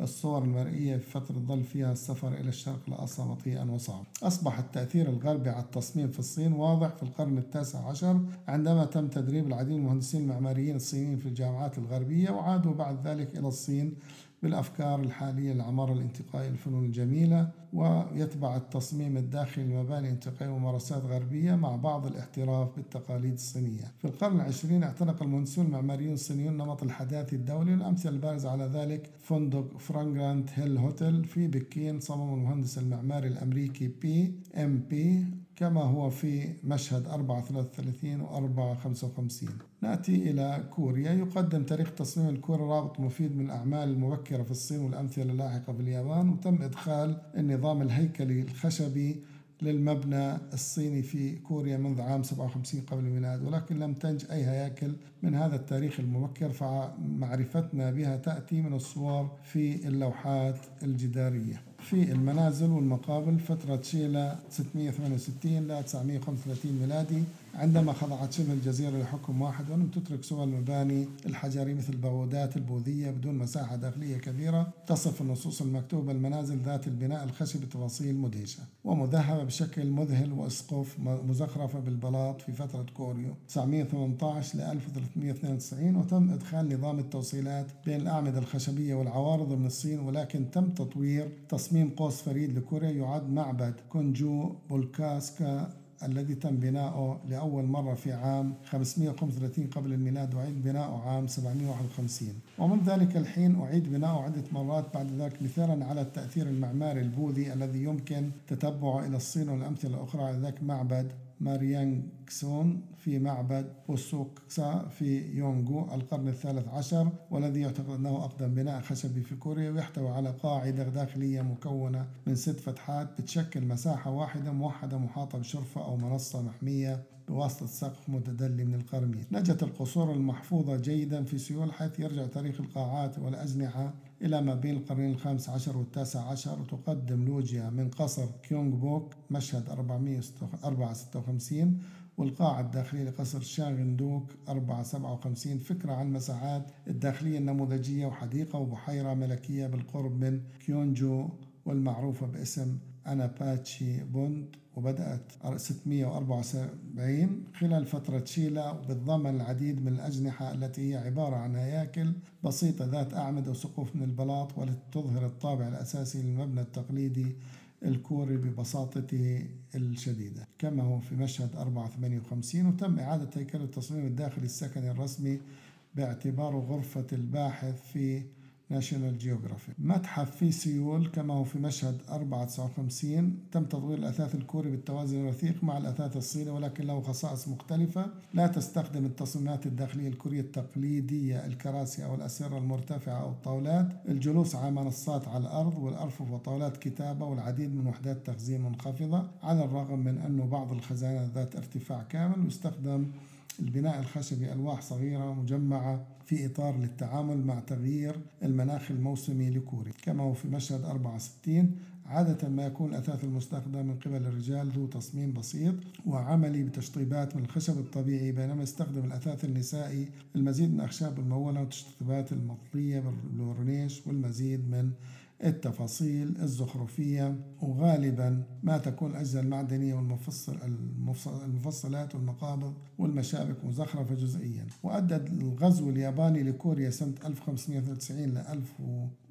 الصور المرئية في فترة ظل فيها السفر إلى الشرق الأقصى بطيئا وصعب. أصبح التأثير الغربي على التصميم في الصين واضح في القرن التاسع عشر عندما تم تدريب العديد من المهندسين المعماريين الصينيين في الجامعات الغربية وعادوا بعد ذلك إلى الصين بالأفكار الحالية للعمارة الانتقائية للفنون الجميلة ويتبع التصميم الداخلي لمباني انتقائية وممارسات غربية مع بعض الاعتراف بالتقاليد الصينية. في القرن العشرين اعتنق المهندسون المعماريون الصينيون نمط الحداثي الدولي والأمثلة البارزة على ذلك فندق Fragrant Hill Hotel في بكين صمم المهندس المعماري الأمريكي آي إم بي كما هو في مشهد 433 و 455 نأتي إلى كوريا. يقدم تاريخ تصميم الكوري رابط مفيد من الأعمال المبكرة في الصين والأمثلة اللاحقة في اليابان وتم إدخال النظام الهيكلي الخشبي للمبنى الصيني في كوريا منذ عام 57 قبل الميلاد ولكن لم تنج أي هياكل من هذا التاريخ المبكر فمعرفتنا بها تأتي من الصور في اللوحات الجدارية. في المنازل والمقابل فترة شيلا 668 ل 935 ميلادي. عندما خضعت شبه الجزيرة لحكم واحد ولم تترك سوى المباني الحجرية مثل البغودات البوذية بدون مساحة داخلية كبيرة تصف النصوص المكتوبة المنازل ذات البناء الخشبي بتفاصيل مدهشة ومذهبة بشكل مذهل وأسقف مزخرفة بالبلاط في فترة كوريو. 918 ل 1392 وتم إدخال نظام التوصيلات بين الأعمدة الخشبية والعوارض من الصين ولكن تم تطوير تصميم قوس فريد لكوريا يعد معبد كونجو بولكاسكا الذي تم بناؤه لأول مرة في عام 535 قبل الميلاد وعيد بناؤه عام 751 ومن ذلك الحين أعيد بناؤه عدة مرات يعد ذلك مثالا على التأثير المعماري البوذي الذي يمكن تتبعه إلى الصين والأمثلة الأخرى على ذلك معبد ماريانكسون في معبد بوسوكسا في يونغو القرن الثالث عشر والذي يعتقد أنه أقدم بناء خشبي في كوريا ويحتوي على قاعدة داخلية مكونة من ست فتحات بتشكل مساحة واحدة موحدة محاطة بشرفة أو منصة محمية بواسطة سقف متدلي من القرميد نجت القصور المحفوظة جيدا في سيول حيث يرجع تاريخ القاعات والأجنحة إلى ما بين القرنين الخامس عشر والتاسع عشر وتقدم لوجيا من قصر كيونغ بوك مشهد 456 والقاعة الداخلية لقصر شاغندوك 457 فكرة عن المساحات الداخلية النموذجية وحديقة وبحيرة ملكية بالقرب من كيونجو والمعروفة باسم أناباتشي Pond وبدأت 674 خلال فترة شيلا بتضمن العديد من الأجنحة التي هي عبارة عن هياكل بسيطة ذات أعمدة وسقوف من البلاط والتي تظهر الطابع الأساسي للمبنى التقليدي الكوري ببساطته الشديدة. كما هو في مشهد 458 وتم إعادة هيكل التصميم الداخلي السكني الرسمي باعتباره غرفة الباحث في ناشونال جيوغرافي متحف في سيول كما هو في مشهد 459 تم تطوير الأثاث الكوري بالتوازن الوثيق مع الأثاث الصيني ولكن له خصائص مختلفة. لا تستخدم التصميمات الداخلية الكورية التقليدية الكراسي أو الأسرة المرتفعة أو الطاولات. الجلوس على منصات على الأرض والأرفف وطاولات كتابة والعديد من وحدات تخزين منخفضة. على الرغم من أنه بعض الخزانات ذات ارتفاع كامل يستخدم البناء الخشبي ألواح صغيرة مجمعة في إطار للتعامل مع تغيير المناخ الموسمي لكوري كما هو في مشهد 64 عادة ما يكون الأثاث المستخدم من قبل الرجال ذو تصميم بسيط وعملي بتشطيبات من الخشب الطبيعي بينما يستخدم الأثاث النسائي المزيد من الأخشاب الممولة والتشطيبات المطلية بالورنيش والمزيد من التفاصيل الزخرفية وغالبا ما تكون الأجزاء المعدنية والمفصل المفصلات والمقابض والمشابك مزخرفة جزئيا. وأدى الغزو الياباني لكوريا سنة 1592 ل 1000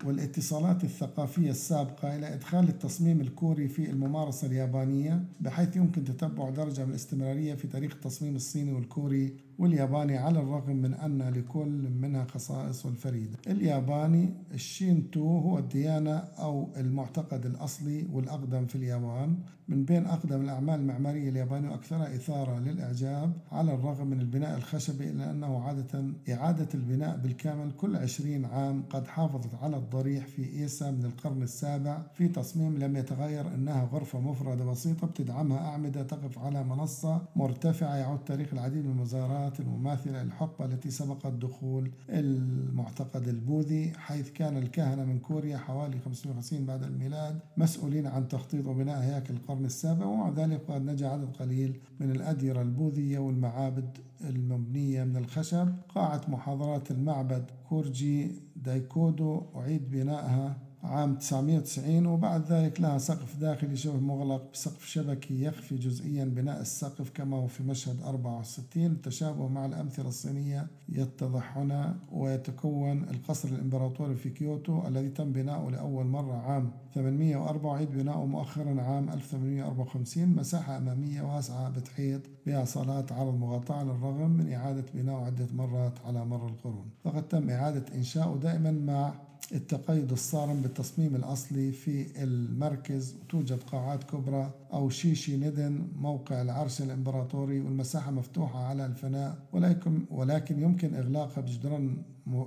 والاتصالات الثقافية السابقة إلى إدخال التصميم الكوري في الممارسة اليابانية بحيث يمكن تتبع درجة من الاستمرارية في تاريخ التصميم الصيني والكوري والياباني على الرغم من أن لكل منها خصائص الفريدة. الياباني الشينتو هو الديانة أو المعتقد الأصلي والأقدم في اليابان. من بين أقدم الأعمال المعمارية اليابانية وأكثرها إثارة للإعجاب على الرغم من البناء الخشبي إلا أنه عادة إعادة البناء بالكامل كل عشرين عام قد حافظت على الضريح في إيسا من القرن السابع في تصميم لم يتغير أنها غرفة مفردة بسيطة بتدعمها أعمدة تقف على منصة مرتفعة يعود تاريخ العديد من المزارات المماثلة للحقبة التي سبقت دخول المعتقد البوذي حيث كان الكهنة من كوريا حوالي 550 بعد الميلاد مسؤولين عن تخطيط وبناء هياكل القرن السابع ومع ذلك قد نجا عدد قليل من الأديرة البوذية والمعابد المبنية من الخشب. قاعة محاضرات المعبد كورجي دايكودو أعيد بنائها عام 990 وبعد ذلك لها سقف داخلي شبه مغلق بسقف شبكي يخفي جزئيا بناء السقف كما هو في مشهد 64 التشابه مع الأمثلة الصينية يتضح هنا ويتكون القصر الإمبراطوري في كيوتو الذي تم بناؤه لأول مرة عام 804 وأعيد بناؤه مؤخرا عام 1854 مساحة أمامية واسعة بتحيط بها صالات عرض مغطاة على الرغم من إعادة بناؤه عدة مرات على مر القرون. فقد تم إعادة إنشاؤه دائما مع التقيد الصارم بالتصميم الأصلي في المركز. وتوجد قاعات كبرى أو شيشي ندن موقع العرش الإمبراطوري والمساحة مفتوحة على الفناء ولكن, ولكن يمكن إغلاقها بجدران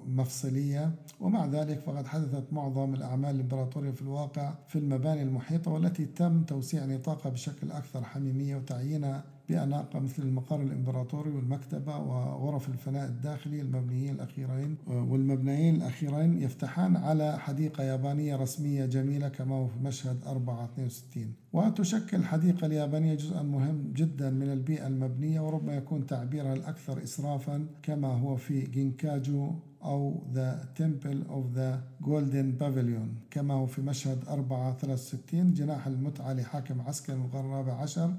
مفصلية. ومع ذلك فقد حدثت معظم الأعمال الإمبراطورية في الواقع في المباني المحيطة والتي تم توسيع نطاقها بشكل أكثر حميمية وتعيينها بأناقة مثل المقر الإمبراطوري والمكتبة وغرف الفناء الداخلي المبنيين الأخيرين والمبنيين الأخيرين يفتحان على حديقة يابانية رسمية جميلة كما هو في مشهد 462 وتشكل الحديقة اليابانية جزءا مهم جدا من البيئة المبنية وربما يكون تعبيرها الأكثر إسرافا كما هو في جينكاجو أو The Temple of the Golden Pavilion كما هو في مشهد 463 جناح المتعة لحاكم عسكري الرابع عشر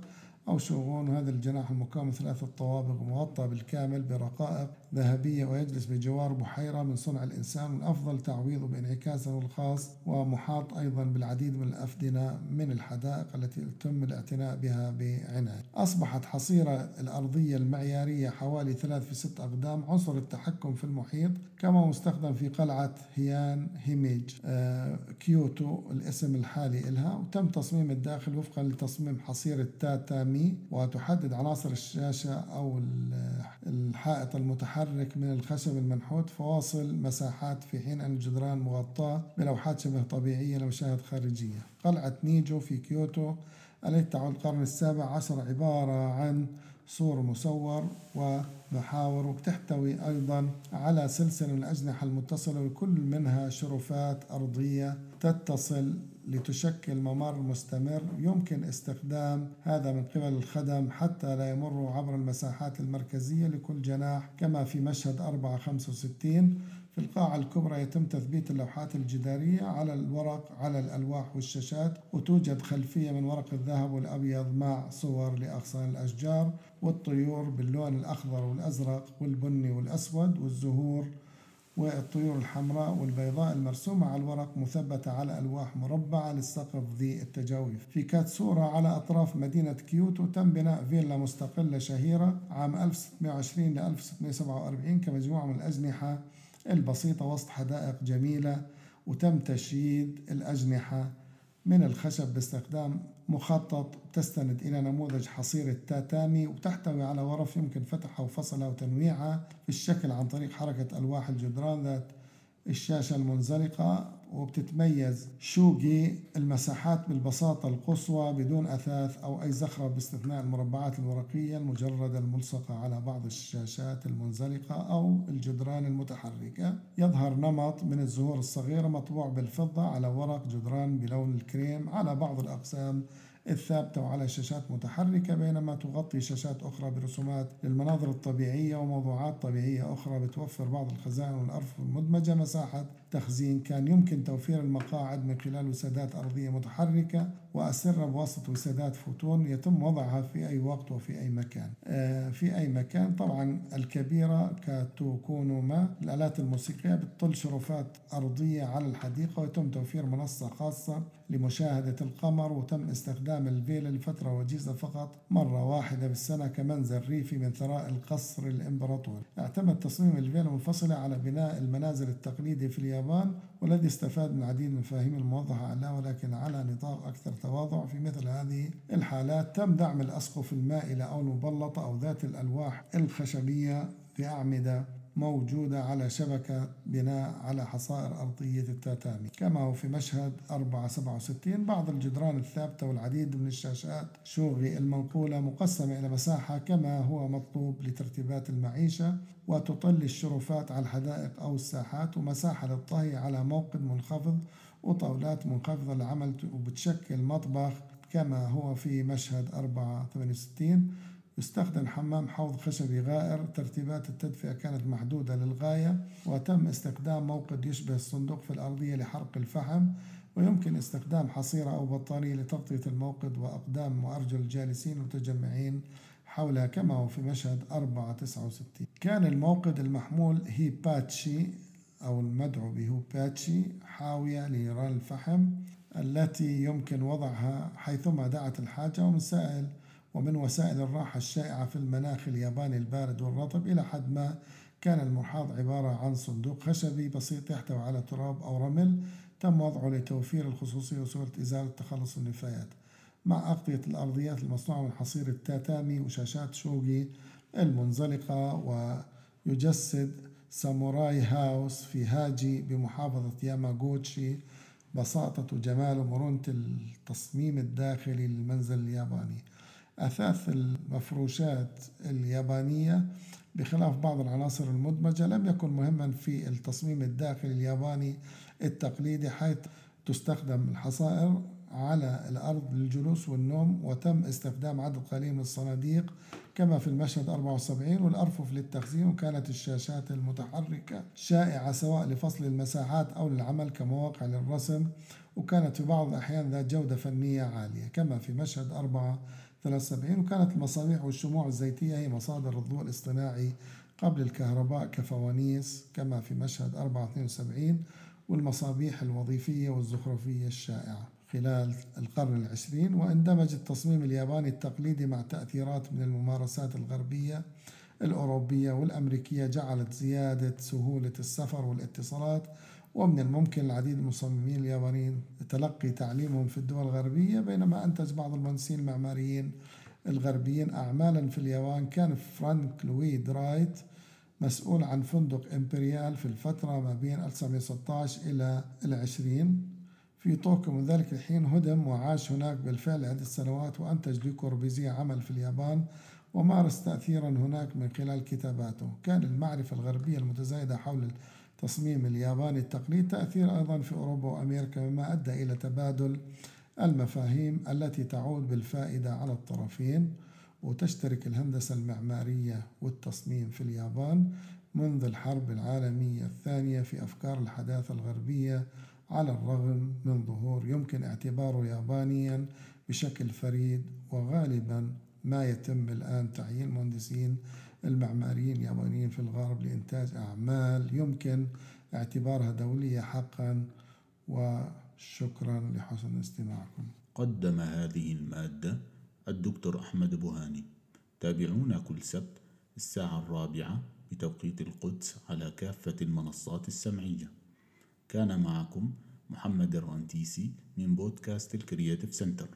أو شوغون هذا الجناح المكون ثلاثة طوابق مغطى بالكامل برقائق ذهبية ويجلس بجوار بحيرة من صنع الإنسان والأفضل تعويضه بانعكاسه الخاص ومحاط أيضا بالعديد من الأفدنة من الحدائق التي تم الاعتناء بها بعناية. أصبحت حصيرة الأرضية المعيارية حوالي ثلاث في ست أقدام عنصر التحكم في المحيط كما مستخدم في قلعة هيان هيميج آه كيوتو الاسم الحالي لها وتم تصميم الداخل وفقا لتصميم حصيرة تاتامي وتحدد عناصر الشاشة أو الحائط المتحرك متحرك من الخشب المنحوت فواصل مساحات في حين أن الجدران مغطاة بلوحات شبه طبيعية لمشاهد خارجية. قلعة نيجو في كيوتو التي تعود القرن السابع عشر عبارة عن سور مصور ومحاور وبتحتوي أيضا على سلسلة من الأجنحة المتصلة وكل منها شرفات أرضية تتصل لتشكل ممر مستمر يمكن استخدام هذا من قبل الخدم حتى لا يمروا عبر المساحات المركزية لكل جناح كما في مشهد 465 في القاعة الكبرى يتم تثبيت اللوحات الجدارية على الورق على الألواح والشاشات وتوجد خلفية من ورق الذهب والأبيض مع صور لأغصان الأشجار والطيور باللون الأخضر والأزرق والبني والأسود والزهور. والطيور الحمراء والبيضاء المرسومة على الورق مثبتة على ألواح مربعة للسقف ذي التجاويف. في كاتسورا على أطراف مدينة كيوتو تم بناء فيلا مستقلة شهيرة عام 1620 ل 1647 كمجموعة من الأجنحة البسيطة وسط حدائق جميلة وتم تشييد الأجنحة من الخشب باستخدام مخطط تستند إلى نموذج حصير التاتامي وتحتوي على غرف يمكن فتحها وفصلها وتنويعها في الشكل عن طريق حركة ألواح الجدران ذات الشاشة المنزلقة وبتتميز شوقي المساحات بالبساطة القصوى بدون أثاث أو أي زخرة باستثناء المربعات الورقية المجردة الملصقة على بعض الشاشات المنزلقة أو الجدران المتحركة. يظهر نمط من الزهور الصغيرة مطبوع بالفضة على ورق جدران بلون الكريم على بعض الأقسام الثابتة وعلى شاشات متحركة بينما تغطي شاشات أخرى برسومات للمناظر الطبيعية وموضوعات طبيعية أخرى بتوفر بعض الخزائن والأرفف المدمجة مساحة تخزين كان يمكن توفير المقاعد من خلال وسادات أرضية متحركة وأسرة بواسطة وسادات فوتون يتم وضعها في أي وقت وفي أي مكان. آه، في أي مكان. طبعا الكبيرة كتكون ما الآلات الموسيقية بتطل شرفات أرضية على الحديقة ويتم توفير منصة خاصة لمشاهدة القمر وتم استخدام الفيلا لفترة وجيزة فقط مرة واحدة بالسنة كمنزل ريفي من ثراء القصر الإمبراطوري. اعتمد تصميم الفيلا منفصلة على بناء المنازل التقليدي في اليابان. والذي استفاد من عديد من المفاهيم الموضحة على ولكن على نطاق أكثر تواضع في مثل هذه الحالات تم دعم الأسقف المائلة أو المبلطة أو ذات الألواح الخشبية في أعمدة موجودة على شبكة بناء على حصائر أرضية التاتامي. كما هو في مشهد 467 بعض الجدران الثابتة والعديد من الشاشات شوغي المنقولة مقسمة إلى مساحة كما هو مطلوب لترتيبات المعيشة وتطل الشرفات على الحدائق أو الساحات ومساحة للطهي على موقد منخفض وطاولات منخفضة للعمل وبتشكل مطبخ كما هو في مشهد 468 يستخدم حمام حوض خشبي غائر. ترتيبات التدفئة كانت محدودة للغاية وتم استخدام موقد يشبه الصندوق في الأرضية لحرق الفحم ويمكن استخدام حصيرة أو بطارية لتغطية الموقد وأقدام وأرجل الجالسين المتجمعين حولها كما هو في مشهد 469 كان الموقد المحمول هيباتشي أو المدعو بهوباتشي حاوية لنيران الفحم التي يمكن وضعها حيثما دعت الحاجة ومن سائل ومن وسائل الراحة الشائعة في المناخ الياباني البارد والرطب إلى حد ما كان المرحاض عبارة عن صندوق خشبي بسيط يحتوي على تراب أو رمل تم وضعه لتوفير الخصوصية وسهولة إزالة تخلص النفايات. مع أغطية الأرضيات المصنوعة من حصير التاتامي وشاشات شوغي المنزلقة ويجسد ساموراي هاوس في هاجي بمحافظة ياماغوتشي بساطة وجمال ومرونة التصميم الداخلي للمنزل الياباني. أثاث المفروشات اليابانية بخلاف بعض العناصر المدمجة لم يكن مهما في التصميم الداخلي الياباني التقليدي حيث تستخدم الحصائر على الأرض للجلوس والنوم وتم استخدام عدد قليل من الصناديق كما في المشهد 74 والأرفف للتخزين وكانت الشاشات المتحركة شائعة سواء لفصل المساحات أو للعمل كمواقع للرسم وكانت في بعض الأحيان ذات جودة فنية عالية كما في مشهد 4 73 وكانت المصابيح والشموع الزيتية هي مصادر الضوء الاصطناعي قبل الكهرباء كفوانيس كما في مشهد 472 والمصابيح الوظيفية والزخرفية الشائعة. خلال القرن العشرين واندمج التصميم الياباني التقليدي مع تأثيرات من الممارسات الغربية الأوروبية والأمريكية جعلت زيادة سهولة السفر والاتصالات ومن الممكن للعديد من المصممين اليابانيين تلقي تعليمهم في الدول الغربية بينما أنتج بعض المهندسين المعماريين الغربيين أعمالا في اليابان. كان فرانك لويد رايت مسؤول عن فندق إمبريال في الفترة ما بين 1916 إلى العشرين. في طوكيو من ذلك الحين هدم وعاش هناك بالفعل عدة سنوات وأنتج لو كوربوزييه عمل في اليابان ومارس تأثيرا هناك من خلال كتاباته. كان المعرفة الغربية المتزايدة حول التصميم الياباني التقليد تأثير أيضا في أوروبا وأمريكا مما أدى إلى تبادل المفاهيم التي تعود بالفائدة على الطرفين وتشترك الهندسة المعمارية والتصميم في اليابان منذ الحرب العالمية الثانية في أفكار الحداثة الغربية على الرغم من ظهور يمكن اعتباره يابانيا بشكل فريد وغالبا ما يتم الآن تعيين مهندسين المعماريين اليابانيين في الغرب لإنتاج أعمال يمكن اعتبارها دولية حقا وشكرا لحسن استماعكم. قدم هذه المادة الدكتور أحمد بوهاني. تابعونا كل سبت الساعة الرابعة بتوقيت القدس على كافة المنصات السمعية. كان معكم محمد الرنتيسي من بودكاست ال Creative Center.